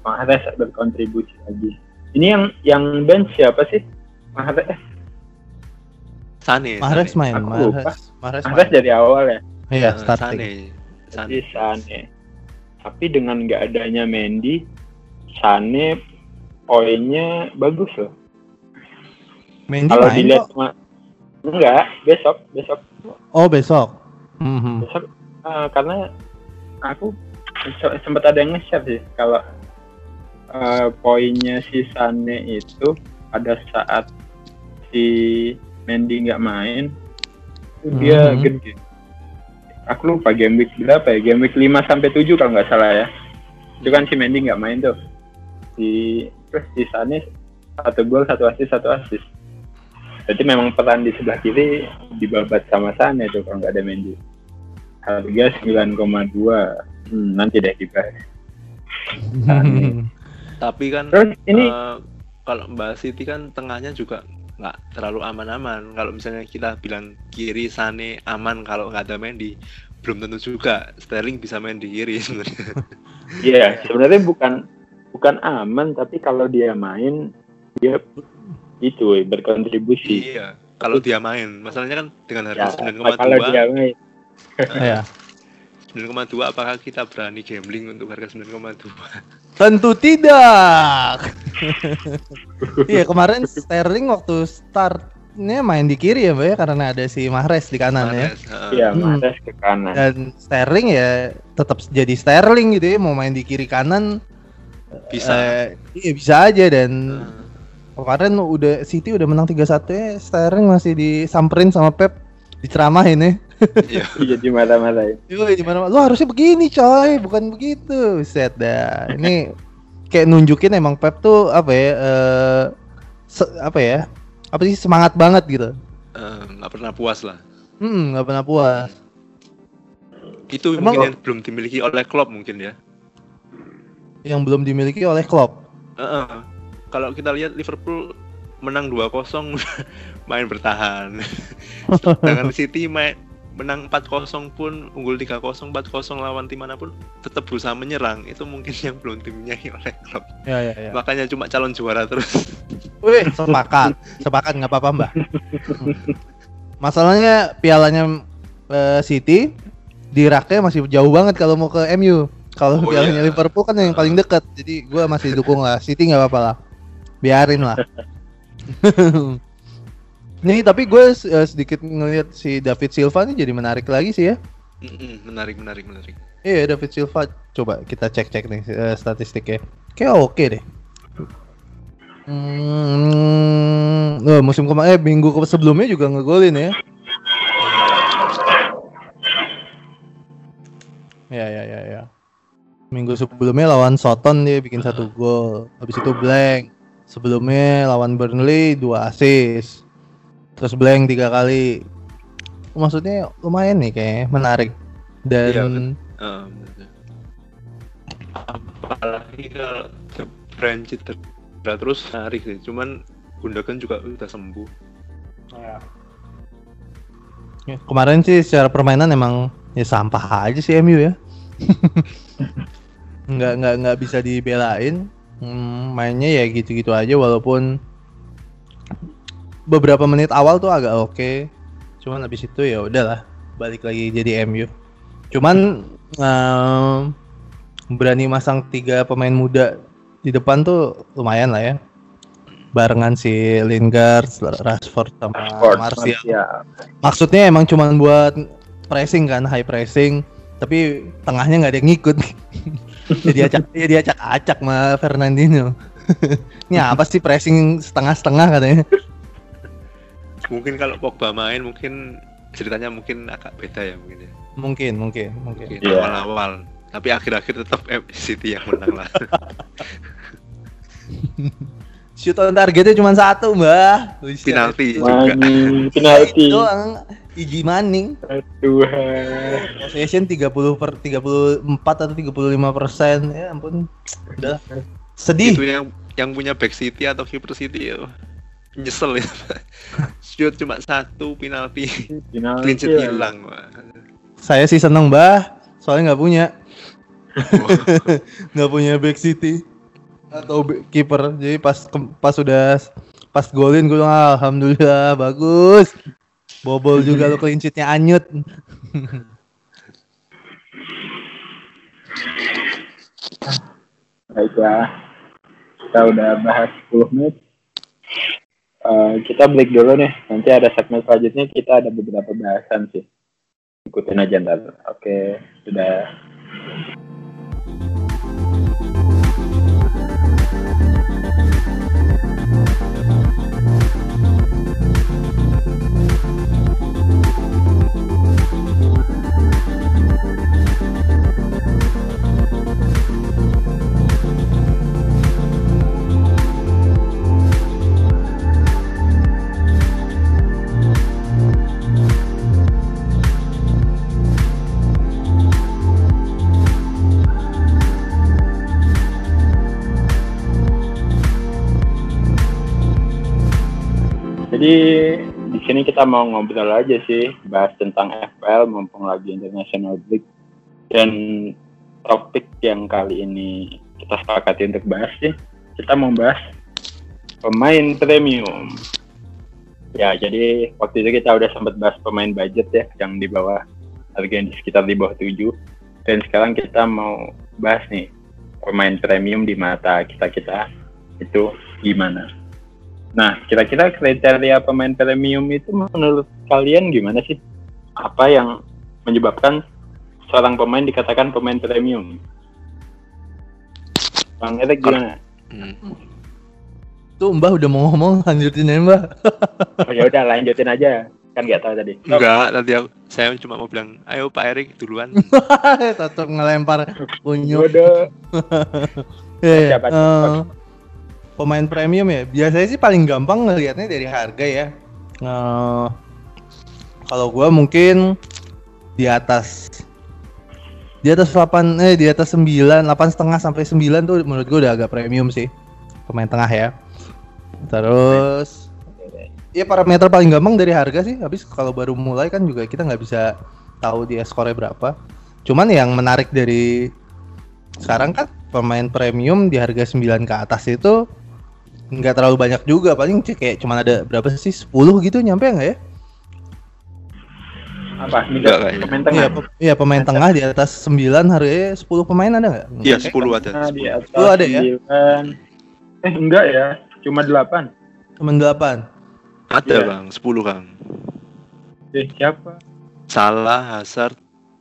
Speaker 1: Mahrez berkontribusi lagi. Ini yang yang bench siapa sih? Mahrez
Speaker 2: Sane
Speaker 3: Mahrez
Speaker 2: Sane.
Speaker 3: main,
Speaker 1: Aku.
Speaker 3: Mahrez, Mahrez
Speaker 1: Mahrez
Speaker 3: main.
Speaker 1: dari awal ya.
Speaker 3: Iya starting.
Speaker 2: Sane Sane
Speaker 1: Jadi Sane. Tapi dengan nggak adanya Mendy, Sane poinnya bagus loh.
Speaker 3: Mendy
Speaker 1: Kalau
Speaker 3: main
Speaker 1: dilihat
Speaker 3: kok.
Speaker 1: enggak besok besok
Speaker 3: Oh besok. Mhm.
Speaker 1: besok eh, karena aku se- sempat ada yang nge-share sih kalau eh, poinnya si Sane itu pada saat si Mendy nggak main itu dia
Speaker 3: Mhm.
Speaker 1: gede. Aku lupa game week berapa ya? Game week 5 sampai 7 kalau nggak salah ya. Itu kan si Mendy nggak main tuh. Si terus si Sane satu gol, satu assist, satu assist. Berarti memang peran di sebelah kiri dibabat sama Sane tuh kalau nggak ada Mendy. Harga 9,2. Hmm, nanti deh dibahas. Sane.
Speaker 2: tapi kan
Speaker 1: Terus ini
Speaker 2: eh, kalau Mbak Siti kan tengahnya juga nggak terlalu aman-aman. Kalau misalnya kita bilang kiri Sane aman kalau nggak ada Mendy belum tentu juga Sterling bisa main di kiri sebenarnya. (laughs)
Speaker 1: Iya, sebenarnya bukan bukan aman, tapi kalau dia main dia itu eh, berkontribusi.
Speaker 2: iya kalau dia main. Masalahnya kan dengan
Speaker 1: Ya,
Speaker 2: harga
Speaker 1: kalau dia
Speaker 2: 9,2
Speaker 1: main,
Speaker 3: Iya. (laughs)
Speaker 2: 9,2 apakah kita berani gambling untuk harga 9,2
Speaker 3: Tentu tidak. (laughs) Iya kemarin Sterling waktu startnya main di kiri ya mbak ya karena ada si Mahrez di kanan ya.
Speaker 2: Mahrez, heeh.
Speaker 1: Iya,
Speaker 3: Hmm.
Speaker 1: Mahrez ke kanan.
Speaker 3: Dan Sterling ya tetap jadi Sterling gitu ya mau main di kiri kanan
Speaker 2: bisa
Speaker 3: eh, iya bisa aja dan
Speaker 2: Heeh.
Speaker 3: kemarin udah City udah menang 3-1 ya Sterling masih disamperin sama Pep diceramahin ya.
Speaker 2: Iya. (laughs)
Speaker 1: Iya di mana-mana.
Speaker 3: Yoi, di mana lu harusnya begini coy, bukan begitu. Set dah. Ini kayak nunjukin emang Pep tuh apa ya? se- apa ya? Apa sih semangat banget gitu.
Speaker 2: Eh, nggak pernah puas lah
Speaker 3: Hmm, nggak pernah puas.
Speaker 2: itu
Speaker 3: Emang-
Speaker 2: mungkin yang belum dimiliki oleh Klopp mungkin ya
Speaker 3: Yang belum dimiliki oleh Klopp.
Speaker 2: Heeh. kalau kita lihat Liverpool menang 2-0 (laughs) main bertahan (laughs) dengan City main menang 4-0 pun unggul 3-0 4-0 lawan tim mana pun tetap berusaha menyerang itu mungkin yang belum dimiliki oleh Klopp
Speaker 3: Ya ya ya.
Speaker 2: makanya cuma calon juara terus
Speaker 3: Wih, (laughs) sepakat. Sepakat nggak apa-apa, Mbak. (laughs) Masalahnya pialanya eh, City di raknya masih jauh banget kalau mau ke MU. Kalau
Speaker 2: Oh,
Speaker 3: pialanya
Speaker 2: iya.
Speaker 3: Liverpool kan yang paling dekat. Jadi gua masih dukung lah. City nggak apa-apa lah. Biarin lah. (laughs) Nih tapi gue sedikit ngelihat si David Silva nih jadi menarik lagi sih ya.
Speaker 2: Mm-mm, menarik menarik menarik
Speaker 3: Iya David Silva coba kita cek-cek nih eh, statistiknya. Kayak oke deh. Hmm, oh, musim kemarin eh, minggu ke sebelumnya juga ngegolin ya. Ya ya ya ya. Minggu sebelumnya lawan Soton dia bikin satu gol. Habis itu blank. Sebelumnya lawan Burnley dua assist. Terus blank tiga kali. Maksudnya lumayan nih kayaknya menarik. Dan
Speaker 2: Iya, betul. apalagi kalau ke French cedera terus menarik sih cuman Gundogan juga udah sembuh
Speaker 3: Ya, kemarin sih secara permainan emang ya sampah aja sih MU ya. (laughs) nggak nggak nggak bisa dibelain. Hmm, mainnya ya gitu-gitu aja walaupun beberapa menit awal tuh agak oke. Cuman habis itu ya udahlah balik lagi jadi MU. Cuman em, berani masang tiga pemain muda di depan tuh lumayan lah ya. Barengan si Lingard, Rashford sama
Speaker 1: Rashford,
Speaker 3: Martial
Speaker 1: Martial.
Speaker 3: maksudnya emang cuman buat pressing kan high pressing tapi tengahnya nggak ada yang ngikut (laughs) jadi acak (laughs) jadi acak acak sama Fernandinho (laughs) ini apa sih pressing setengah setengah katanya
Speaker 2: mungkin kalau Pogba main mungkin ceritanya mungkin agak beda ya mungkin ya.
Speaker 3: Mungkin mungkin mungkin.
Speaker 2: Mungkin
Speaker 1: Iya.
Speaker 2: awal-awal. Tapi akhir-akhir tetap City yang menang lah. (laughs)
Speaker 3: Shoot on targetnya cuma satu mbah. Buset.
Speaker 2: penalti juga.
Speaker 3: Itu
Speaker 1: penalti.
Speaker 3: doang. Iji Maning.
Speaker 1: Tuhan.
Speaker 3: possession 30 per 34 atau 35 persen. Ya ampun. Udah. Sedih.
Speaker 2: Itu yang yang punya back City atau keeper City ya. Nyesel ya (laughs) shoot cuma satu penalti
Speaker 1: Penalti.
Speaker 2: clean sheet
Speaker 1: ya.
Speaker 2: hilang
Speaker 3: saya sih seneng mbah soalnya nggak punya (laughs) nggak punya back city atau kiper jadi pas ke- pas udah pas golin gue bilang alhamdulillah bagus bobol juga lo clean sheetnya anyut
Speaker 1: Baiklah. Kita udah bahas 10 menit. Eh, kita break dulu nih. Nanti ada segmen selanjutnya kita ada beberapa bahasan sih. Ikutin aja ntar. Oke, sudah. Jadi di sini kita mau ngobrol aja sih, bahas tentang FPL mumpung lagi International Break. Dan topik yang kali ini kita sepakati untuk bahas sih, kita mau bahas pemain premium. Ya, jadi waktu itu kita udah sempat bahas pemain budget ya, yang di bawah harga di sekitar di bawah 7. Dan sekarang kita mau bahas nih pemain premium di mata kita-kita itu gimana. Nah, kira-kira kriteria pemain premium itu menurut kalian gimana sih? Apa yang menyebabkan seorang pemain dikatakan pemain premium? Bang Erik gimana?
Speaker 2: Hmm.
Speaker 3: tuh mbah udah mau ngomong lanjutin aja mbah (laughs)
Speaker 1: Oh ya udah lanjutin aja. Kan nggak tahu tadi.
Speaker 2: enggak tadi aku, saya cuma mau bilang ayo Pak Erik duluan (laughs)
Speaker 3: tetap ngelempar kunyuk
Speaker 1: Bodoh.
Speaker 3: Ya, ya. Pemain premium ya. Biasanya sih paling gampang ngelihatnya dari harga ya. Eh, kalau gua mungkin di atas di atas 8 eh di atas 9, 8 setengah sampai 9 tuh menurut gua udah agak premium sih. Pemain tengah ya. Terus ya parameter paling gampang dari harga sih. Habis kalau baru mulai kan juga kita nggak bisa tahu dia skornya berapa. Cuman yang menarik dari sekarang kan pemain premium di harga 9 ke atas itu nggak terlalu banyak juga paling sih kayak cuman ada berapa sih 10 gitu nyampe nggak ya?
Speaker 1: Apa?
Speaker 2: Enggak kayaknya.
Speaker 1: Pemain tengah.
Speaker 3: Iya, pe- iya pemain tengah di atas 9 harganya 10 pemain ada nggak?
Speaker 2: iya
Speaker 3: Nggak,
Speaker 2: 10 ada
Speaker 1: Nah, di atas
Speaker 3: Lu ada ya?
Speaker 1: 9. Eh enggak ya, cuma 8.
Speaker 3: Cuman 8.
Speaker 2: ada
Speaker 1: Iya.
Speaker 2: Bang 10 Kang
Speaker 1: Eh siapa?
Speaker 2: Salah Hazard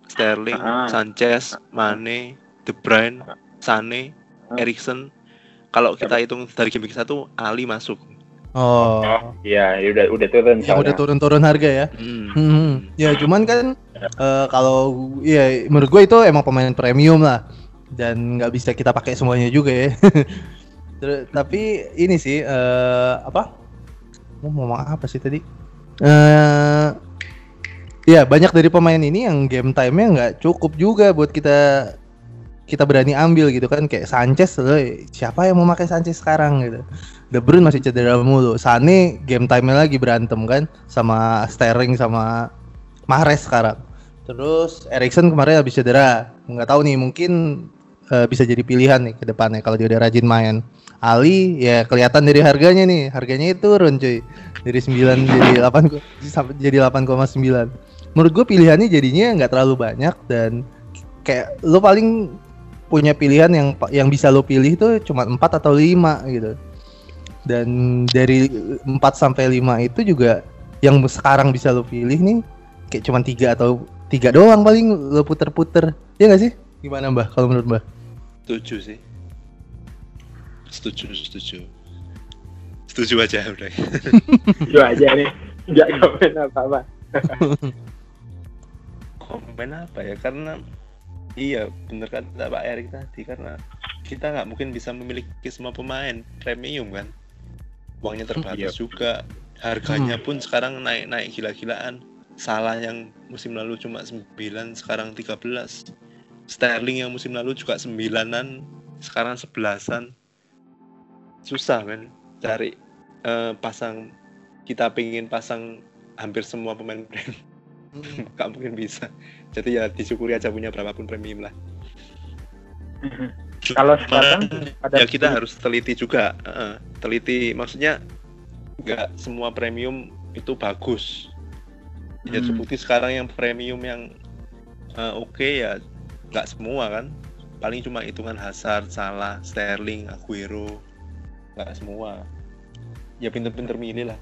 Speaker 2: Sterling,
Speaker 1: Ah.
Speaker 2: Sanchez, Mane, De Bruyne, Sane,
Speaker 1: Ah.
Speaker 2: Erikson. Kalau kita hitung dari game week 1, Ali masuk.
Speaker 3: Oh,
Speaker 1: Oh, iya, ya udah udah turun.
Speaker 3: yang udah turun-turun harga ya.
Speaker 2: Hmm.
Speaker 3: Hmm, ya cuman kan eh, kalau ya menurut gue itu emang pemain premium lah dan nggak bisa kita pakai semuanya juga ya. (laughs) Tapi ini sih eh, apa? Mau ngomong apa sih tadi? Eh ya banyak dari pemain ini yang game time-nya nggak cukup juga buat kita kita berani ambil gitu kan kayak Sanchez loh, siapa yang mau pakai Sanchez sekarang gitu. De Bruyne masih cedera mulu. Sane game time-nya lagi berantem kan sama Sterling sama Mahrez sekarang. Terus Erikson kemarin habis cedera. Nggak tahu nih mungkin eh, bisa jadi pilihan nih ke depannya kalau dia udah rajin main. Ali ya kelihatan dari harganya nih. Harganya itu turun cuy. Dari 9 jadi 8 ko- sampai jadi 8,9. Menurut gue pilihannya jadinya nggak terlalu banyak dan kayak lo paling punya pilihan yang yang bisa lo pilih tuh cuma 4 atau 5 gitu. Dan dari 4 sampai 5 itu juga yang sekarang bisa lo pilih nih kayak cuma tiga atau tiga doang paling lo puter-puter. Ya nggak sih? Gimana Mbah kalau menurut Mbah?
Speaker 2: Setuju sih. Setuju, setuju. Setuju aja udah. (laughs)
Speaker 1: Itu aja nih. Nggak komen apa-apa. (laughs)
Speaker 2: Komen apa ya? Karena iya bener kata Pak Erik tadi karena kita nggak mungkin bisa memiliki semua pemain premium kan. Uangnya terbatas
Speaker 1: Iya.
Speaker 2: juga. Harganya pun sekarang naik-naik gila-gilaan. Salah yang musim lalu cuma 9, sekarang 13. Sterling yang musim lalu juga 9-an, sekarang 11-an. Susah kan cari eh, pasang kita pengen pasang hampir semua pemain (laughs) premium (laughs) nggak mungkin bisa. Jadi ya disyukuri aja punya berapapun premium lah.
Speaker 1: Kalau
Speaker 2: Cuma,
Speaker 1: sekarang pada
Speaker 2: ya kita harus teliti juga. Heeh, teliti maksudnya nggak semua premium itu bagus. Ya
Speaker 1: Hmm.
Speaker 2: seperti sekarang yang premium yang eh, oke ya nggak semua kan. Paling cuma hitungan Hazard, Salah, Sterling, Aguero nggak semua. Ya pinter-pinter milih lah.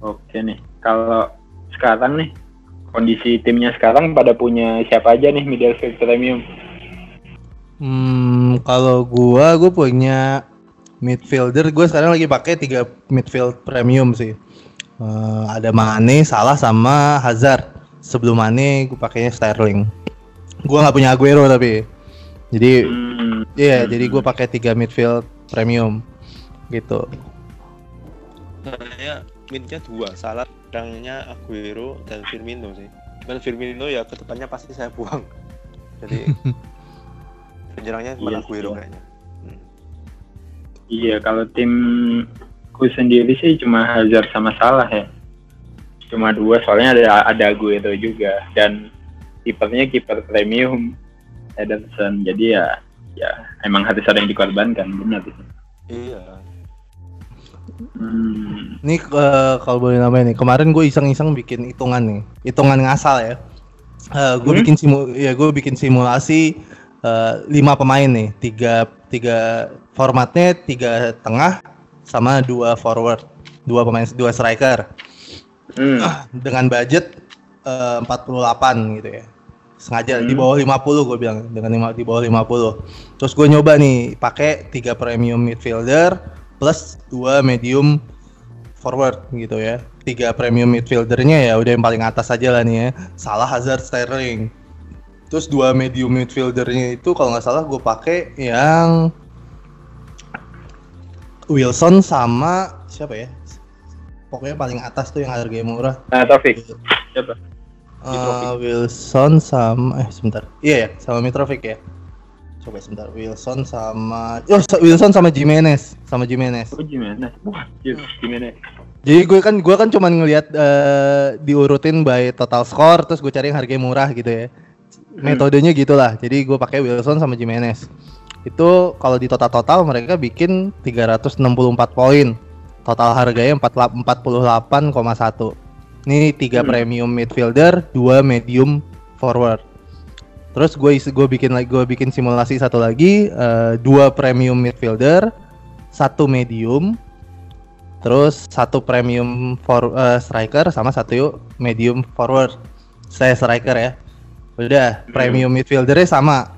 Speaker 1: Oke nih, kalau sekarang nih kondisi timnya sekarang pada punya siapa aja nih midfield premium?
Speaker 3: Hmm, kalau gua gua punya midfielder, gua sekarang lagi pakai tiga midfield premium sih. Eh, ada Mane, Salah sama Hazard. Sebelum Mane gua pakainya Sterling. Gua nggak punya Aguero tapi. Jadi
Speaker 1: Hmm,
Speaker 3: iya,
Speaker 1: Hmm.
Speaker 3: jadi gua pakai tiga midfield premium gitu.
Speaker 2: saya midnya dua salah pedangnya Aguero dan Firmino sih dan Firmino ya ke depannya pasti saya buang jadi (laughs) penyerangnya cuma
Speaker 1: Iya,
Speaker 2: Aguero
Speaker 1: iya.
Speaker 2: kayaknya Hmm.
Speaker 1: iya kalau timku sendiri sih cuma Hazard sama Salah ya. Cuma dua soalnya ada ada Aguero juga dan kipernya kiper premium Ederson. Jadi ya ya emang harus ada yang dikorbankan benar sih.
Speaker 2: iya
Speaker 1: Hmm.
Speaker 3: Ini eh, kalau boleh namanya nih, kemarin gue iseng-iseng bikin hitungan nih, hitungan ngasal ya. gue
Speaker 1: Hmm?
Speaker 3: bikin simu, ya gue bikin simulasi eh, lima pemain nih, tiga tiga formatnya tiga tengah sama dua forward, dua pemain dua striker
Speaker 1: Hmm.
Speaker 3: dengan budget eh, 48 gitu ya. Sengaja di
Speaker 1: Hmm.
Speaker 3: bawah 50 gue bilang dengan lima, di bawah 50. Terus gue nyoba nih pakai tiga premium midfielder plus dua medium forward gitu ya. Tiga premium midfieldernya ya udah yang paling atas aja lah nih ya. Salah Hazard Sterling. Terus dua medium midfieldernya itu kalau nggak salah gue pakai yang Wilson sama siapa ya? Pokoknya paling atas tuh yang harganya murah.
Speaker 1: Nah, Taufik. Siapa?
Speaker 3: Eh, Wilson sama eh sebentar. Iya ya, sama Mitrovic ya. Coba sebentar. Wilson sama Oh, Wilson sama Jimenez, sama Jimenez.
Speaker 1: Oh, gimana? Wah, gitu. gimana?
Speaker 3: Jadi gue kan gue kan cuman ngelihat eh, diurutin by total score terus gue cari yang harganya murah gitu ya. Metodenya gitulah. Jadi gue pakai Wilson sama Jimenez. Itu kalau di total-total mereka bikin 364 poin. Total harganya 48 48,1. Ini tiga
Speaker 1: Hmm.
Speaker 3: premium midfielder, dua medium forward. Terus gue gue bikin lagi gue bikin simulasi satu lagi eh, dua premium midfielder, satu medium, terus satu premium for eh, striker sama satu medium forward. saya striker ya. Udah, premium midfieldernya sama.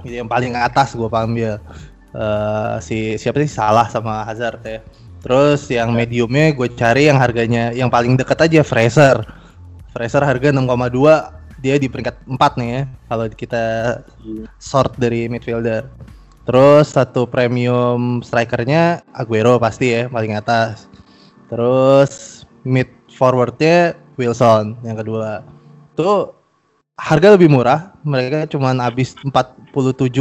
Speaker 3: Yang paling atas gue ambil uh, si siapa sih salah sama Hazard ya. Terus yang mediumnya gue cari yang harganya yang paling deket aja Fraser. Fraser harga 6,2 dia di peringkat 4 nih ya kalau kita sort dari midfielder. Terus satu premium strikernya Aguero pasti ya paling atas. Terus mid forwardnya Wilson yang kedua. Tuh harga lebih murah, mereka cuma habis 47,2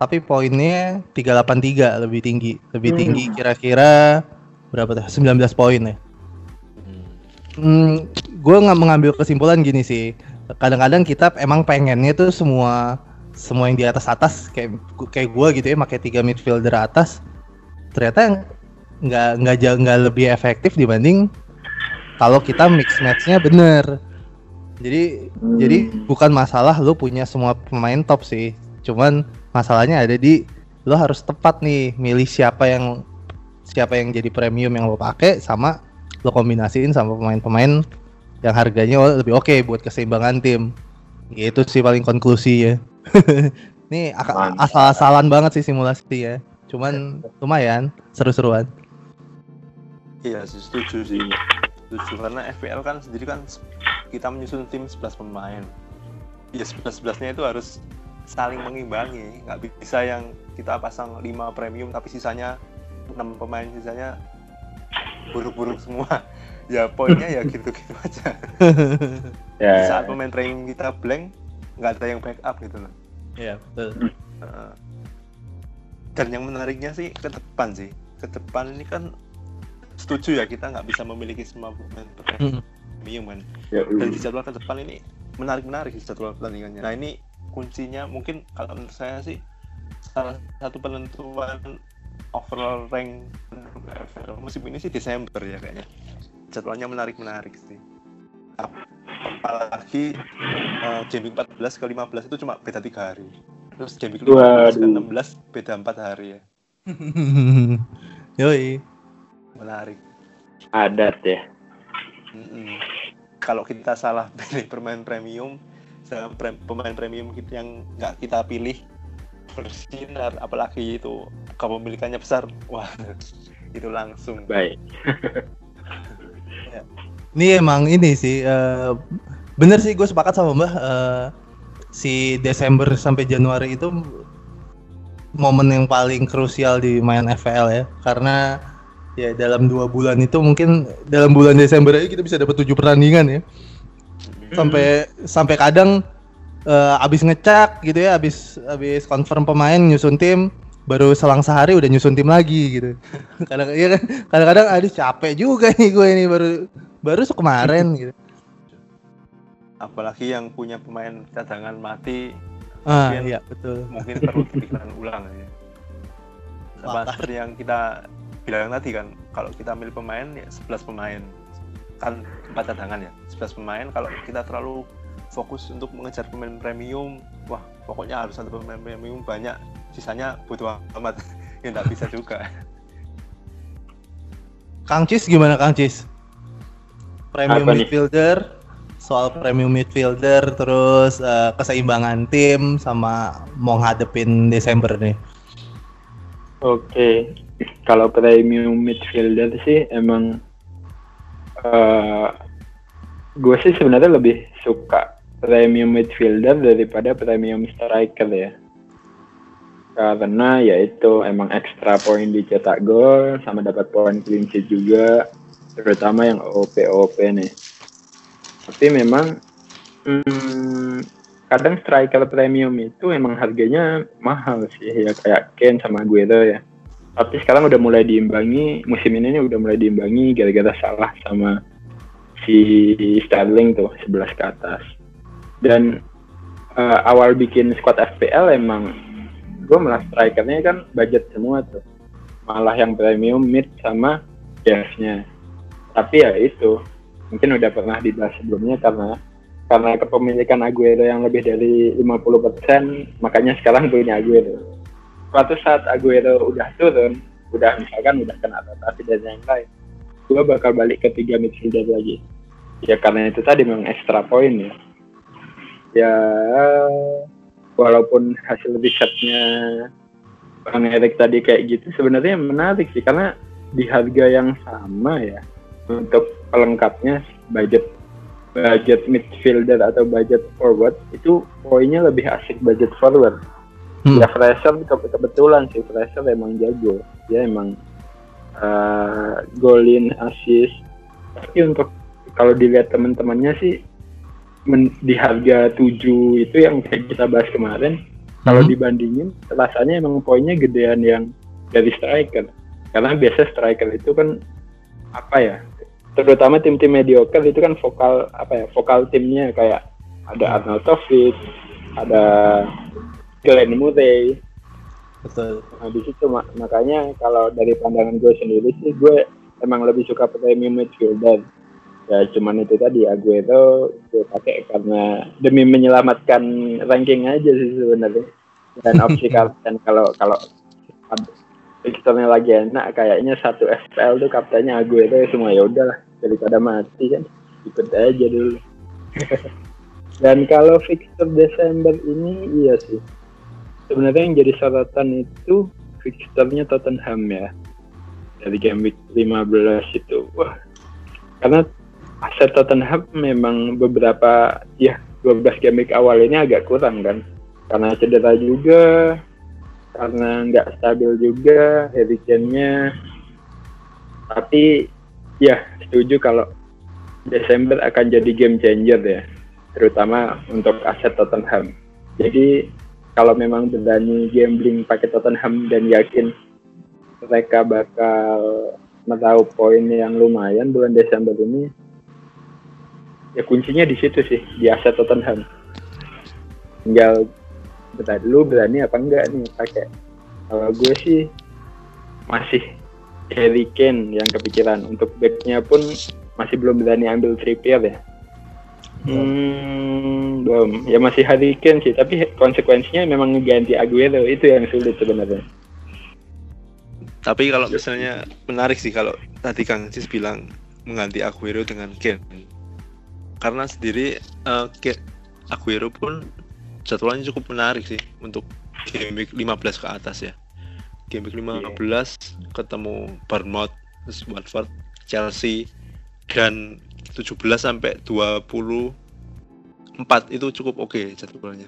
Speaker 3: tapi poinnya 383 lebih tinggi. Lebih hmm. tinggi kira-kira berapa tuh? 19 poin ya. Hmm, gue nggak mengambil kesimpulan gini sih. Kadang-kadang kita emang pengennya tuh semua semua yang di atas atas kayak kayak gue gitu ya, pakai tiga midfielder atas. Ternyata nggak nggak jauh nggak lebih efektif dibanding kalau kita mix matchnya bener. Jadi hmm. jadi bukan masalah lu punya semua pemain top sih. Cuman masalahnya ada di lo harus tepat nih milih siapa yang siapa yang jadi premium yang lo pakai sama lo kombinasiin sama pemain-pemain yang harganya lebih oke okay buat keseimbangan tim. Gitu sih paling konklusi ya. (laughs) Ini asal-asalan banget sih simulasi ya. Cuman lumayan seru-seruan.
Speaker 2: Iya, setuju sih setuju karena FPL kan sendiri kan kita menyusun tim 11 pemain ya 11 11 itu harus saling mengimbangi nggak bisa yang kita pasang 5 premium tapi sisanya 6 pemain sisanya buruk-buruk semua ya poinnya ya gitu-gitu (laughs) aja. (laughs) Yeah. saat pemain premium kita blank nggak ada yang backup gitu loh
Speaker 3: ya yeah, betul
Speaker 2: dan yang menariknya sih ke depan sih. Ke depan ini kan setuju ya kita nggak bisa memiliki semua pemain premium kan ya, dan di jadwal ke depan ini menarik menarik di jadwal pertandingannya. Nah ini kuncinya mungkin kalau menurut saya sih salah satu penentuan overall rank musim ini sih Desember ya kayaknya jadwalnya menarik menarik sih. Apalagi uh, game 14 ke 15 itu cuma beda tiga hari. Terus game 15 ke 16 beda empat hari ya. (laughs)
Speaker 3: Yoi.
Speaker 2: Menarik.
Speaker 1: Adat ya.
Speaker 2: Mm -mm. kalau kita salah pilih pemain premium pre pemain premium yang nggak kita pilih bersinar. Apalagi itu kepemilikannya besar. Wah (laughs) itu langsung.
Speaker 1: Baik. (laughs)
Speaker 3: ini emang ini sih uh, bener sih gue sepakat sama mbak uh, si Desember sampai Januari itu momen yang paling krusial di main FPL ya. Karena ya dalam dua bulan itu mungkin dalam bulan Desember aja kita bisa dapat tujuh pertandingan ya. Sampai sampai kadang uh, abis ngecek gitu ya abis abis confirm pemain nyusun tim baru selang sehari udah nyusun tim lagi gitu. (laughs) Kadang ya kan? Kadang-kadang aduh capek juga nih gue ini baru baru kemarin (laughs) gitu.
Speaker 2: Apalagi yang punya pemain cadangan mati
Speaker 3: ah mungkin, iya betul.
Speaker 2: mungkin perlu dipikiran ulang ya. Seperti yang kita bilang tadi kan kalau kita milih pemain ya 11 pemain. Kan empat cadangan ya 11 pemain. Kalau kita terlalu fokus untuk mengejar pemain premium wah pokoknya harus satu pemain premium banyak sisanya butuh amat (laughs) ya nggak bisa juga.
Speaker 3: Kang Cis gimana Kang Cis? Premium Apa midfielder nih? soal premium midfielder terus uh, keseimbangan tim sama mau ngadepin Desember nih.
Speaker 1: Oke, kalau premium midfielder sih emang uh, gue sih sebenarnya lebih suka premium midfielder daripada premium striker ya karena ya itu emang ekstra poin dicetak gol sama dapat poin clean sheet juga terutama yang OP OP nih. Tapi memang hmm, kadang striker premium itu emang harganya mahal sih ya kayak Ken sama gue tuh ya. Tapi sekarang udah mulai diimbangi musim ini udah mulai diimbangi gara-gara salah sama si Sterling tuh 11 ke atas. Dan uh, awal bikin squad FPL emang gue malah strikernya kan budget semua tuh. Malah yang premium mid sama defnya tapi ya itu mungkin udah pernah dibahas sebelumnya karena karena kepemilikan Aguero yang lebih dari 50% makanya sekarang punya Aguero. Suatu saat Aguero udah turun, udah misalkan udah kena rotasi dan yang lain, gue bakal balik ke tiga midfielder lagi. ya karena itu tadi memang ekstra poin ya. Ya walaupun hasil risetnya Bang Erik tadi kayak gitu sebenarnya menarik sih karena di harga yang sama ya untuk pelengkapnya budget budget midfielder atau budget forward itu poinnya lebih asik budget forward.
Speaker 3: Hmm.
Speaker 1: Ya Fraser ke- kebetulan sih Fraser emang jago. Dia emang uh, golin assist. Tapi untuk kalau dilihat teman-temannya sih men- di harga 7 itu yang kayak kita bahas kemarin kalau
Speaker 3: Hmm.
Speaker 1: dibandingin rasanya emang poinnya gedean yang dari striker. Karena biasa striker itu kan apa ya? Terutama tim-tim mediocre itu kan vokal apa ya? Vokal timnya kayak ada Arnautovic, ada Glenn Murray.
Speaker 3: Betul.
Speaker 1: Nah di situ mak- makanya kalau dari pandangan gue sendiri sih gue emang lebih suka premium midfielder. Ya cuman itu tadi Aguero gue pakai karena demi menyelamatkan ranking aja sih sebenarnya. Dan (laughs) opsi kapten kalau kalau fixturnya lagi enak kayaknya satu FPL tuh kaptennya Aguero ya semua ya udahlah daripada mati kan ikut aja dulu. (laughs) Dan kalau fixture Desember ini iya sih sebenarnya yang jadi sorotan itu fixturnya Tottenham ya dari game week 15 itu wah karena aset Tottenham memang beberapa ya 12 game awal ini agak kurang kan. Karena cedera juga karena nggak stabil juga Harry Kane-nya. Tapi ya setuju kalau Desember akan jadi game changer ya terutama untuk aset Tottenham. Jadi kalau memang berani gambling pakai Tottenham dan yakin mereka bakal meraup poin yang lumayan bulan Desember ini ya kuncinya di situ sih di aset Tottenham tinggal berani lu berani apa enggak nih pakai kalau gue sih masih Harry Kane yang kepikiran untuk backnya pun masih belum berani ambil Trippier ya Hmm, belum. Ya masih Harry Kane sih, tapi konsekuensinya memang ngeganti Aguero itu yang sulit sebenarnya.
Speaker 2: Tapi kalau misalnya menarik sih kalau tadi Kang Cis bilang mengganti Aguero dengan Kane. Karena sendiri Kane- Aguero pun jadwalnya cukup menarik sih untuk game week 15 ke atas ya. Game week 15 ketemu Bournemouth, Watford, Chelsea dan 17 sampai 24 itu cukup oke jadwalnya.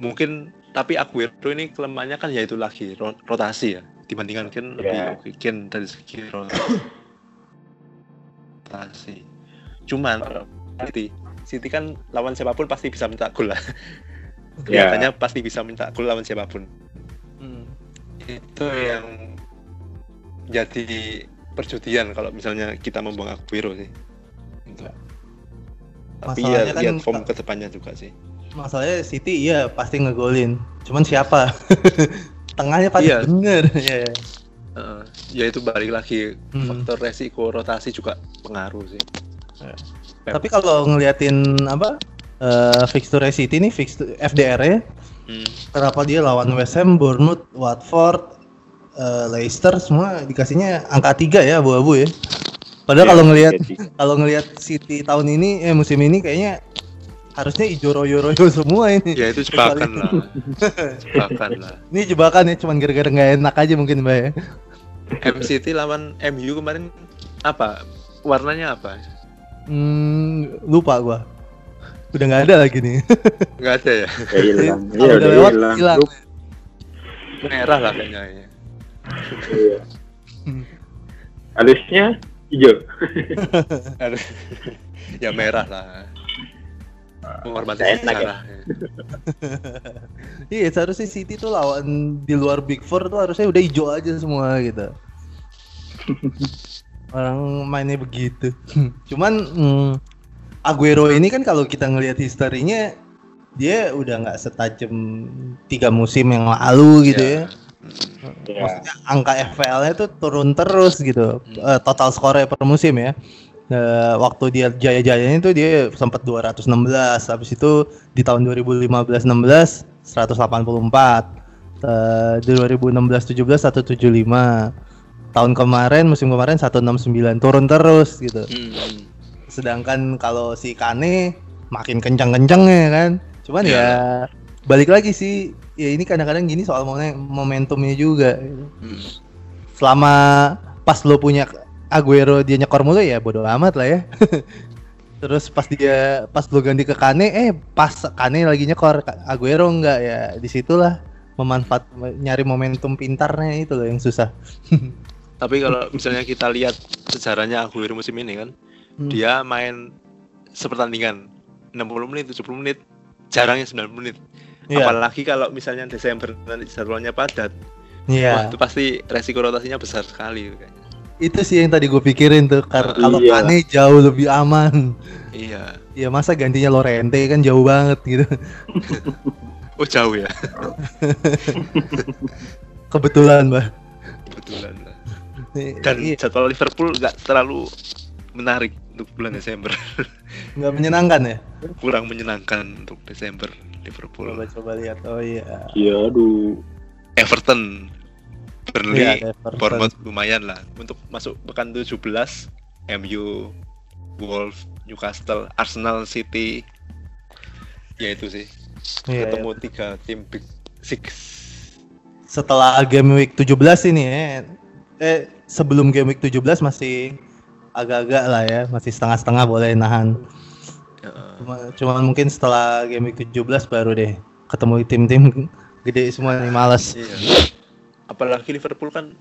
Speaker 2: Mungkin tapi Aguero ini kelemahannya kan yaitu lagi ro- rotasi ya dibandingkan Ken lebih
Speaker 1: Ya.
Speaker 2: oke Ken dari segi rotasi. Cuman City, City kan lawan siapa pun pasti bisa minta gol lah.
Speaker 1: Ya.
Speaker 2: Kelihatannya pasti bisa minta gol lawan siapa pun.
Speaker 3: Hmm.
Speaker 2: Itu yang jadi perjudian kalau misalnya kita membuang Aguero sih. Gitu. Tapi ya
Speaker 3: kan
Speaker 2: lihat form
Speaker 3: ke
Speaker 2: depannya juga sih.
Speaker 3: Masalahnya City iya pasti ngegolin. Cuman siapa? (laughs) Tengahnya pasti
Speaker 2: Iya.
Speaker 3: bener. (laughs) Ya.
Speaker 2: Heeh. ya itu balik lagi
Speaker 3: Hmm.
Speaker 2: faktor resiko rotasi juga pengaruh sih.
Speaker 3: Ya.
Speaker 2: Pep.
Speaker 3: Tapi kalau ngeliatin apa eh fixture City nih fixture FDR ya
Speaker 2: Hmm.
Speaker 3: kenapa dia lawan West Ham, Bournemouth, Watford, eh, Leicester semua dikasihnya angka 3 ya abu-abu ya. Padahal
Speaker 1: Ya,
Speaker 3: kalau ngelihat
Speaker 1: jadi-
Speaker 3: kalau ngelihat City tahun ini eh musim ini kayaknya harusnya ijo royo-royo (laughs) semua ini.
Speaker 2: Ya itu jebakan lah. (laughs) jebakan lah.
Speaker 3: Ini jebakan ya cuman gara-gara nggak enak aja mungkin Mbak ya.
Speaker 2: MCT lawan MU kemarin apa? Warnanya apa?
Speaker 3: Hmm, lupa gua. Udah nggak ada lagi nih. (laughs)
Speaker 2: Nggak ada ya.
Speaker 1: Ya hilang. Iya
Speaker 3: udah
Speaker 1: udah
Speaker 3: lewat
Speaker 1: hilang.
Speaker 2: Merah lah kayaknya. ya.
Speaker 1: Iya.
Speaker 3: Hmm.
Speaker 1: Harusnya hijau. (laughs)
Speaker 2: Aduh. ya merah lah. Menghormati
Speaker 1: enak ya. (laughs)
Speaker 3: Iya seharusnya City tuh lawan di luar Big Four tuh harusnya udah hijau aja semua gitu. Orang mainnya begitu. Cuman hmm, Aguero ini kan kalau kita ngelihat historinya dia udah nggak setajam tiga musim yang lalu gitu ya.
Speaker 1: Ya.
Speaker 3: Maksudnya angka FPL-nya tuh turun terus gitu. Eh, total skornya per musim ya. Eh, waktu dia jaya-jayanya itu dia sempat 216 habis itu di tahun 2015-16 184 Eh, di 2016-17 175 tahun kemarin musim kemarin 169 turun terus gitu
Speaker 2: Hmm.
Speaker 3: Sedangkan kalau si Kane makin kencang-kencang ya kan. Cuman
Speaker 2: Iya.
Speaker 3: ya balik lagi sih ya ini kadang-kadang gini soal momen- momentumnya juga.
Speaker 2: Hmm.
Speaker 3: Selama pas lo punya Aguero dia nyekor mulu ya bodo amat lah ya. (laughs) Terus pas dia pas lo ganti ke Kane eh pas Kane lagi nyekor Aguero enggak ya di situlah memanfaat nyari momentum pintarnya itu loh yang susah. (laughs)
Speaker 2: Tapi kalau misalnya kita lihat sejarahnya Aguero musim ini kan,
Speaker 3: Hmm.
Speaker 2: dia main sepertandingan 60 menit, 70 menit, jarangnya 90 menit.
Speaker 3: Iya.
Speaker 2: Apalagi kalau misalnya Desember nanti jadwalnya padat, wah
Speaker 3: Iya.
Speaker 2: itu pasti resiko rotasinya besar sekali kayaknya.
Speaker 3: Itu sih yang tadi gue pikirin tuh karena kalau
Speaker 1: Iya.
Speaker 3: Kane jauh lebih aman.
Speaker 2: Iya.
Speaker 3: Ya masa gantinya Lorente kan jauh banget gitu.
Speaker 2: Oh jauh ya, (laughs)
Speaker 3: Kebetulan, Mbak.
Speaker 2: kebetulan. Dan
Speaker 3: iya,
Speaker 2: jadwal Liverpool nggak terlalu menarik untuk bulan Desember, (laughs)
Speaker 3: nggak menyenangkan ya.
Speaker 2: kurang menyenangkan untuk Desember Liverpool.
Speaker 3: Coba coba lihat. Oh iya.
Speaker 1: Iya, aduh.
Speaker 2: Everton, Burnley,
Speaker 3: Everton.
Speaker 2: Bournemouth lumayan lah untuk masuk pekan 17 MU Wolves Newcastle Arsenal City ya itu sih
Speaker 3: Iya,
Speaker 2: ketemu
Speaker 3: iya.
Speaker 2: tiga tim big six
Speaker 3: Setelah game week 17 ini ya. Eh sebelum game week 17 masih agak-agak lah ya, masih setengah-setengah boleh nahan. Cuma, cuman mungkin setelah game week 17 baru deh ketemu tim-tim (laughs) gede semua nih males.
Speaker 2: iya. apalagi Liverpool kan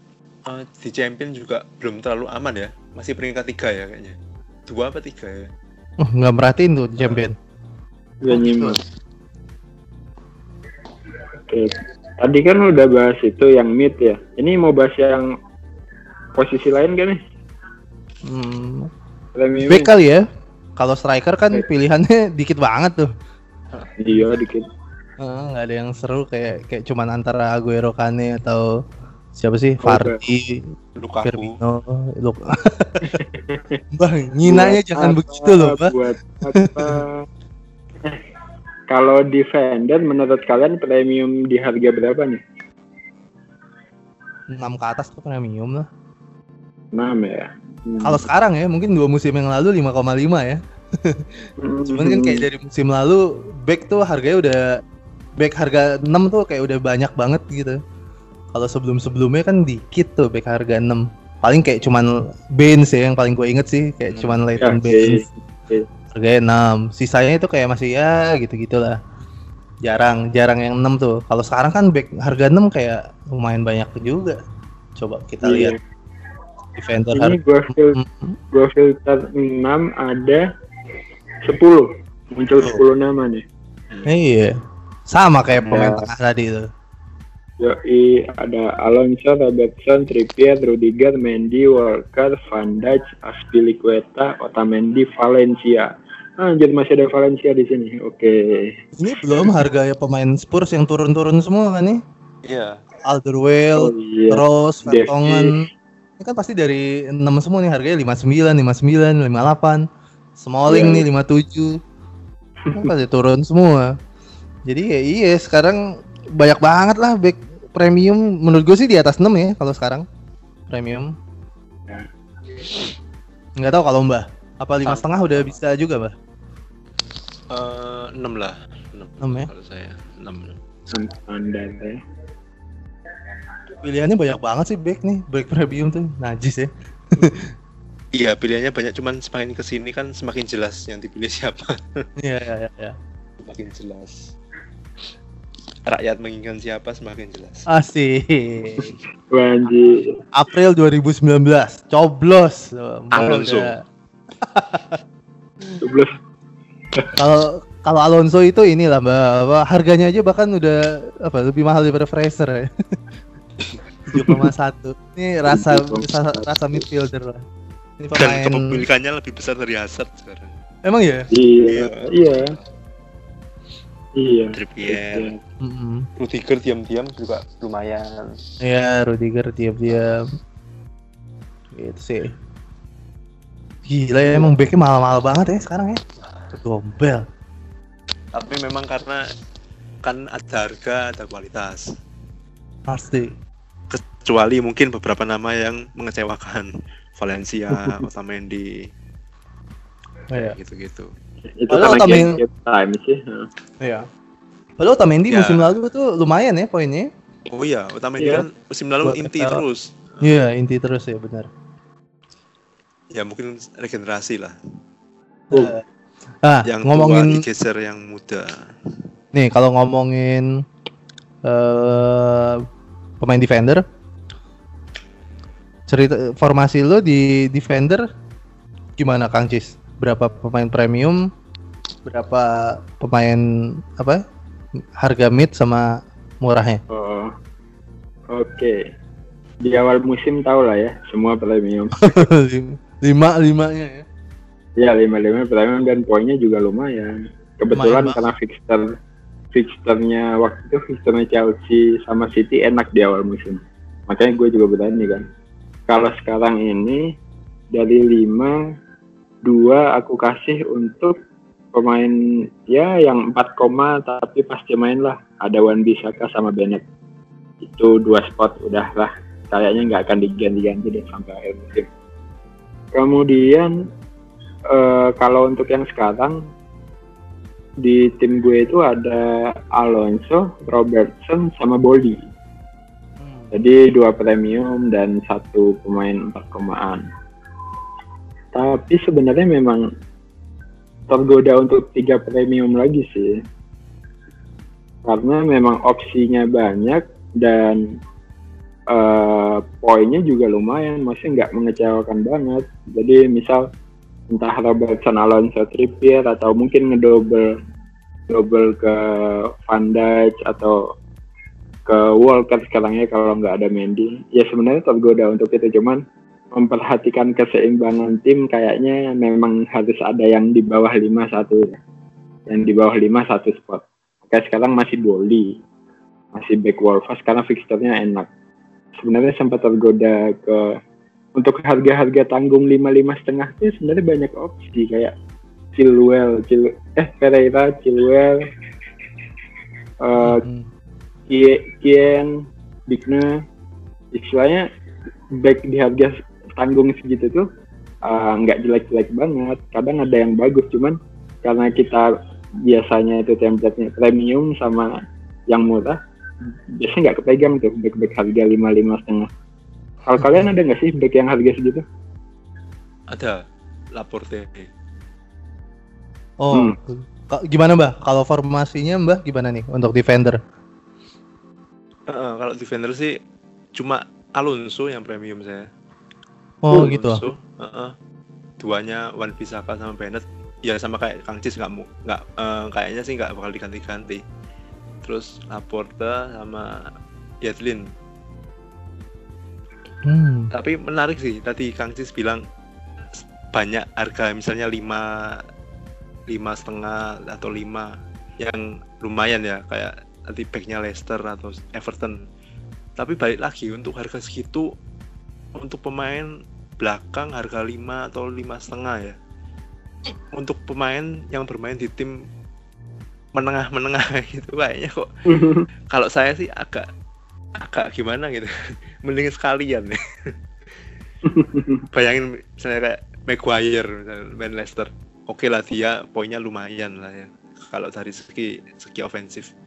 Speaker 2: eh, di Champion juga belum terlalu aman ya masih peringkat tiga ya kayaknya dua apa tiga ya
Speaker 3: Oh, nggak merhatiin tuh champion.
Speaker 1: Gak nyimak. Oke. Tadi kan udah bahas itu yang mid ya. Ini mau bahas yang posisi lain gak nih?
Speaker 3: Hmm,
Speaker 1: Premium.
Speaker 3: back kali ya. Kalau striker kan pilihannya (laughs) dikit banget tuh.
Speaker 1: Iya dikit.
Speaker 3: Eh, nggak ada yang seru kayak kayak cuman antara Aguero Kane atau siapa sih. Vardy,
Speaker 2: Lukaku
Speaker 3: Firmino, Luk. (laughs) Bang, nginanya
Speaker 1: Buat
Speaker 3: jangan
Speaker 1: apa,
Speaker 3: begitu loh, Bang.
Speaker 1: Buat apa? Kalau defender menurut kalian premium di harga berapa nih?
Speaker 3: 6 ke atas tuh premium lah.
Speaker 1: 6 ya. Hmm.
Speaker 3: Kalau sekarang ya, mungkin dua musim yang lalu 5,5 ya.
Speaker 1: Hmm.
Speaker 3: Cuman kan kayak dari musim lalu back tuh harganya udah back harga 6 tuh kayak udah banyak banget gitu. Kalau sebelum-sebelumnya kan dikit tuh back harga 6. Paling kayak cuman Baines ya yang paling gue inget sih, kayak
Speaker 2: Hmm.
Speaker 3: cuman
Speaker 1: Ya,
Speaker 3: Leighton
Speaker 1: oke.
Speaker 3: Baines.
Speaker 1: Oke.
Speaker 3: Harganya 6. Sisanya itu kayak masih ya gitu-gitulah. Jarang, jarang yang 6 tuh. Kalau sekarang kan back harga 6 kayak lumayan banyak juga. Coba kita
Speaker 1: Iya.
Speaker 3: lihat defender
Speaker 1: Ini
Speaker 3: Hmm.
Speaker 1: gua filter 6 ada 10. Muncul 10 nama nih.
Speaker 3: Iya. Sama kayak pemain
Speaker 1: Ya.
Speaker 3: tengah tadi tuh.
Speaker 1: Yoi, ada Alonso, Robertson, Trippier, Rudiger, Mendy, Walker, Van Dijk, Aspilicueta, Otamendi, Valencia. Ah, Anjir masih ada Valencia di sini. Oke.
Speaker 3: Ini belum harga ya pemain Spurs yang turun-turun semua kan nih.
Speaker 2: iya
Speaker 1: Oh
Speaker 3: Alderweireld,
Speaker 1: iya.
Speaker 3: Rose,
Speaker 1: Davies.
Speaker 3: Vertonghen. Ini kan pasti dari 6 semua nih harganya 59, 59, 58. Smalling
Speaker 1: Iya.
Speaker 3: nih 57. Kan pasti turun semua. Jadi ya iya sekarang banyak banget lah back premium menurut gue sih di atas 6 ya kalau sekarang premium.
Speaker 1: Ya.
Speaker 3: Nggak tahu kalau Mbah. Apa lima setengah udah bisa juga Mbah?
Speaker 2: Eh, enam lah enam
Speaker 3: Enam ya?
Speaker 2: kalau saya enam
Speaker 1: Standar ya.
Speaker 3: Pilihannya banyak banget sih back nih, back premium tuh najis ya. (laughs)
Speaker 2: iya pilihannya banyak cuman semakin ke sini kan semakin jelas yang dipilih siapa (laughs)
Speaker 3: Iya iya iya. iya.
Speaker 2: semakin jelas rakyat menginginkan siapa semakin jelas
Speaker 1: anjir.
Speaker 3: April 2019, coblos. Mbak
Speaker 2: Alonso.
Speaker 1: Sebelum (laughs)
Speaker 3: Kalau kalau Alonso itu inilah mbak, apa, harganya aja bahkan udah apa lebih mahal daripada Fraser ya. 7,1. Ini rasa, rasa rasa midfielder lah. Ini
Speaker 2: dan
Speaker 3: pemain.
Speaker 2: kepemilikannya lebih besar dari Hazard sekarang
Speaker 3: Emang ya?
Speaker 1: iya, iya. Iya.
Speaker 2: Trippier
Speaker 3: Mm-mm.
Speaker 2: Rudiger diam-diam juga lumayan
Speaker 3: Ya, Rudiger diam-diam. Gitu sih. Gila ya emang backnya mahal-mahal banget ya sekarang ya. Gombel.
Speaker 2: tapi memang karena kan ada harga ada kualitas
Speaker 3: Pasti.
Speaker 2: Kecuali mungkin beberapa nama yang mengecewakan Valencia, (laughs) Otamendi
Speaker 3: Iya.
Speaker 2: gitu-gitu.
Speaker 1: Itu
Speaker 3: Padahal
Speaker 1: karena
Speaker 3: Otamendi-
Speaker 1: game time sih. Heeh.
Speaker 3: Iya. Padahal Otamendi
Speaker 2: Ya.
Speaker 3: musim lalu tuh lumayan ya poinnya.
Speaker 2: Oh iya, Otamendi
Speaker 1: Iya.
Speaker 2: kan musim lalu
Speaker 3: Buat
Speaker 2: inti terus.
Speaker 3: Iya, inti terus ya benar.
Speaker 2: Ya mungkin regenerasi lah.
Speaker 3: Eh, Ah,
Speaker 2: yang
Speaker 3: ngomongin
Speaker 2: tua digeser yang muda.
Speaker 3: nih kalau ngomongin eh pemain defender cerita formasi lo di defender gimana Kang Cis? Berapa pemain premium? Berapa pemain apa? Harga mid sama murahnya?
Speaker 1: Oh. Oke. Di awal musim tahu lah ya, semua premium. (laughs)
Speaker 3: lima limanya ya.
Speaker 1: ya lima lima premium dan poinnya juga lumayan. Kebetulan
Speaker 3: Lumayan,
Speaker 1: karena fixture fixturnya waktu itu fixturnya Chelsea sama City enak di awal musim. Makanya gue juga berani kan. Kalau sekarang ini dari lima dua aku kasih untuk pemain ya yang 4 koma tapi pasti main lah ada Wan Bisaka sama Bennett itu dua spot udah lah kayaknya nggak akan diganti-ganti deh sampai akhir musim kemudian eh, kalau untuk yang sekarang di tim gue itu ada Alonso, Robertson sama Boldy jadi dua premium dan satu pemain empat komaan. Tapi sebenarnya memang tergoda untuk tiga premium lagi sih. Karena memang opsinya banyak dan eh, poinnya juga lumayan, masih nggak mengecewakan banget. Jadi misal entah Robertson, Alonso, Trippier atau mungkin ngedouble double ke Van Dijk atau ke Walker sekarang ya kalau nggak ada Mendy. Ya sebenarnya tergoda untuk itu cuman memperhatikan keseimbangan tim kayaknya memang harus ada yang di bawah 5 satu ya. yang di bawah 5 satu spot. Kayak sekarang masih Boli masih back Wolves karena fixturnya enak. Sebenarnya sempat tergoda ke untuk harga-harga tanggung 55 setengah itu sebenarnya banyak opsi kayak Chilwell, Chil eh Pereira, Chilwell, eh,
Speaker 3: Hmm.
Speaker 1: Kie- Kien, Digne, istilahnya back di harga tanggung segitu tuh uh, nggak jelek-jelek banget. Kadang ada yang bagus, cuman karena kita biasanya itu template-nya premium sama yang murah, biasanya nggak kepegang tuh back-back harga lima lima setengah. Kalau kalian ada nggak sih back yang harga segitu?
Speaker 2: Ada Laporte.
Speaker 3: Oh,
Speaker 1: Hmm.
Speaker 3: gimana Mbah? Kalau formasinya Mbah gimana nih untuk defender?
Speaker 2: Heeh, kalau defender sih cuma Alonso yang premium saya.
Speaker 3: Oh,
Speaker 1: Oh,
Speaker 3: gitu.
Speaker 2: Alonso, heeh. Duanya Wan Bisaka sama Bennett ya sama kayak Kang Cis nggak mu nggak eh, kayaknya sih nggak bakal diganti-ganti. Terus Laporte sama Yedlin.
Speaker 3: Hmm.
Speaker 2: Tapi menarik sih tadi Kang Cis bilang banyak harga misalnya lima lima setengah atau lima yang lumayan ya kayak nanti backnya Leicester atau Everton. Tapi balik lagi untuk harga segitu untuk pemain belakang harga 5 atau lima setengah ya. Untuk pemain yang bermain di tim menengah-menengah (laughs) gitu kayaknya kok (laughs) kalau saya sih agak agak gimana gitu? (laughs) Mending sekalian. Ya (laughs) bayangin misalnya kayak Maguire misalnya main Leicester. Oke lah dia poinnya lumayan lah ya kalau dari segi segi ofensif.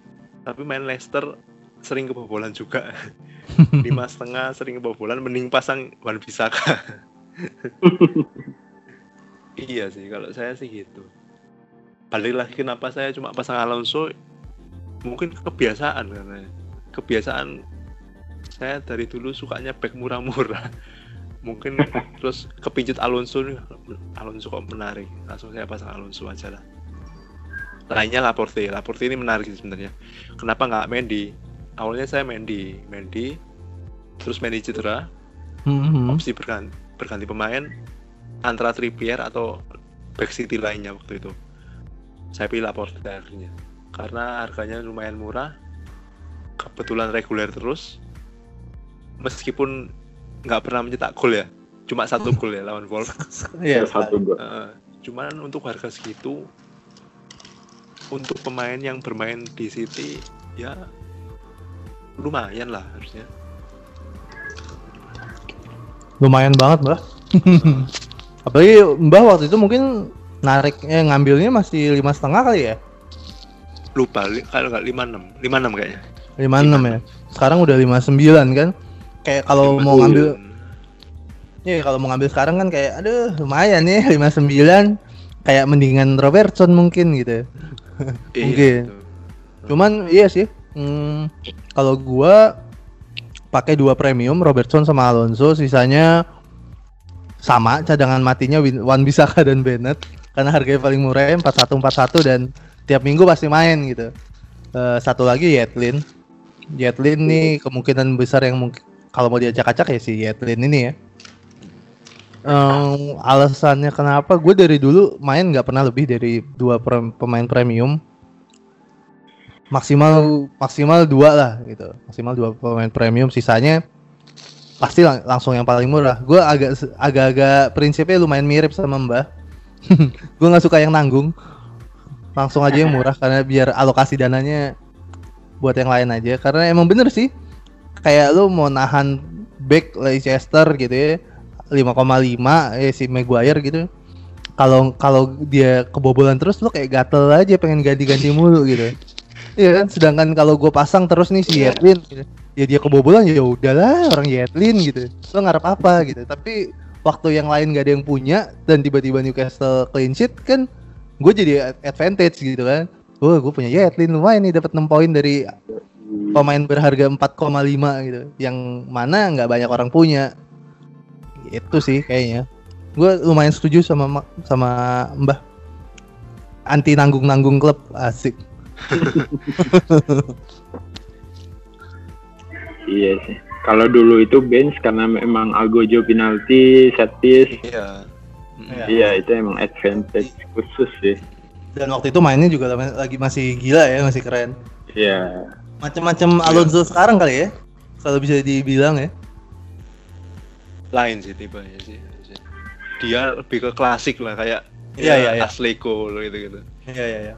Speaker 2: Tapi main Leicester sering kebobolan juga. (laughs) Lima setengah sering kebobolan mending pasang Wan Bisaka iya sih kalau saya sih gitu. Balik lagi kenapa saya cuma pasang Alonso? Mungkin kebiasaan karena kebiasaan saya dari dulu sukanya back murah-murah. (laughs) Mungkin (laughs) terus kepincut Alonso nih Alonso kok menarik? Langsung saya pasang Alonso aja lah. Lainnya Laporte. Laporte ini menarik sih sebenarnya. Kenapa nggak Mendy? Awalnya saya Mendy. Mendy terus Mendy cedera.
Speaker 3: Hmm.
Speaker 2: opsi berganti, berganti pemain antara Trippier atau back City lainnya waktu itu. Saya pilih Laporte akhirnya. Karena harganya lumayan murah kebetulan reguler terus meskipun nggak pernah mencetak gol ya cuma satu gol ya lawan Wolves. (laughs)
Speaker 3: Iya,
Speaker 1: satu gol.
Speaker 2: Eh, cuman untuk harga segitu untuk pemain yang bermain di City ya lumayan lah harusnya.
Speaker 3: Lumayan banget Mbah. (laughs) Apalagi Mbah waktu itu mungkin nariknya ngambilnya masih lima setengah kali ya?
Speaker 2: Lupa li- kalau nggak lima enam lima enam kayaknya
Speaker 3: lima enam ya sekarang udah lima sembilan kan kayak kalau mau ngambil ya kalau mau ngambil sekarang kan kayak aduh lumayan nih lima sembilan kayak mendingan Robertson mungkin gitu (laughs)
Speaker 2: Iya,
Speaker 3: mungkin.
Speaker 2: betul.
Speaker 3: cuman iya sih hmm, kalau gua pakai dua premium Robertson sama Alonso sisanya sama cadangan matinya Wan Bisaka dan Bennett karena harganya paling murah 41 41 dan tiap minggu pasti main gitu. Eh, satu lagi Yetlin. Yetlin nih kemungkinan besar yang mungkin kalau mau diacak-acak ya si Yetlin ini ya. Em, alasannya kenapa? Gue dari dulu main nggak pernah lebih dari dua pemain premium. Maksimal maksimal dua lah gitu. Maksimal dua pemain premium. Sisanya pasti lang- langsung yang paling murah. Gue agak agak-agak prinsipnya lumayan mirip sama mbah. (laughs) Gue nggak suka yang nanggung. Langsung aja yang murah karena biar alokasi dananya buat yang lain aja. Karena emang bener sih kayak lu mau nahan back Leicester gitu ya 5,5 eh si Maguire gitu. Kalau kalau dia kebobolan terus lu kayak gatel aja pengen ganti-ganti mulu gitu. Iya kan? Sedangkan kalau gue pasang terus nih si Yetlin gitu, ya dia kebobolan ya udahlah orang Yetlin gitu. Lo ngarep apa gitu. Tapi waktu yang lain gak ada yang punya dan tiba-tiba Newcastle clean sheet kan gue jadi advantage gitu kan oh gue punya Yetlin lumayan nih dapat 6 poin dari pemain berharga 4,5 gitu yang mana nggak banyak orang punya itu sih kayaknya gue lumayan setuju sama Ma- sama Mbah anti nanggung nanggung klub asik (laughs)
Speaker 1: Iya sih. Kalau dulu itu bench karena memang Algojo penalti, set piece.
Speaker 2: Iya.
Speaker 3: Iya,
Speaker 1: itu emang advantage khusus sih.
Speaker 3: Dan waktu itu mainnya juga lagi masih gila ya masih keren.
Speaker 1: Iya.
Speaker 3: macam-macam Alonso sekarang kali ya kalau bisa dibilang ya.
Speaker 2: Lain sih tipenya sih. Dia lebih ke klasik lah kayak
Speaker 3: Iya, iya, iya.
Speaker 2: Gitu gitu
Speaker 3: iya iya iya.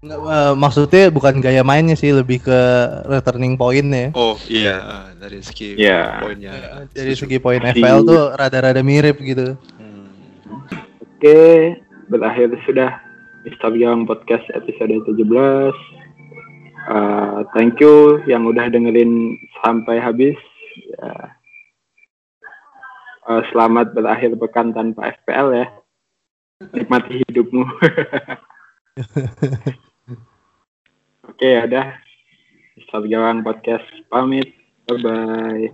Speaker 3: Nggak, eh, maksudnya bukan gaya mainnya sih lebih ke returning point ya.
Speaker 2: Oh iya. Ah, dari segi
Speaker 1: Iya.
Speaker 2: poinnya.
Speaker 3: Dari
Speaker 2: setuju.
Speaker 3: segi poin FPL tuh rada-rada mirip gitu.
Speaker 2: Hmm.
Speaker 1: Oke, berakhir sudah Mister Yang Podcast episode 17. Uh, thank you yang udah dengerin sampai habis. Ya. Uh, selamat berakhir pekan tanpa FPL ya. Nikmati hidupmu. (laughs) Oke, ya udah. Mister Gawang Podcast pamit. Bye bye.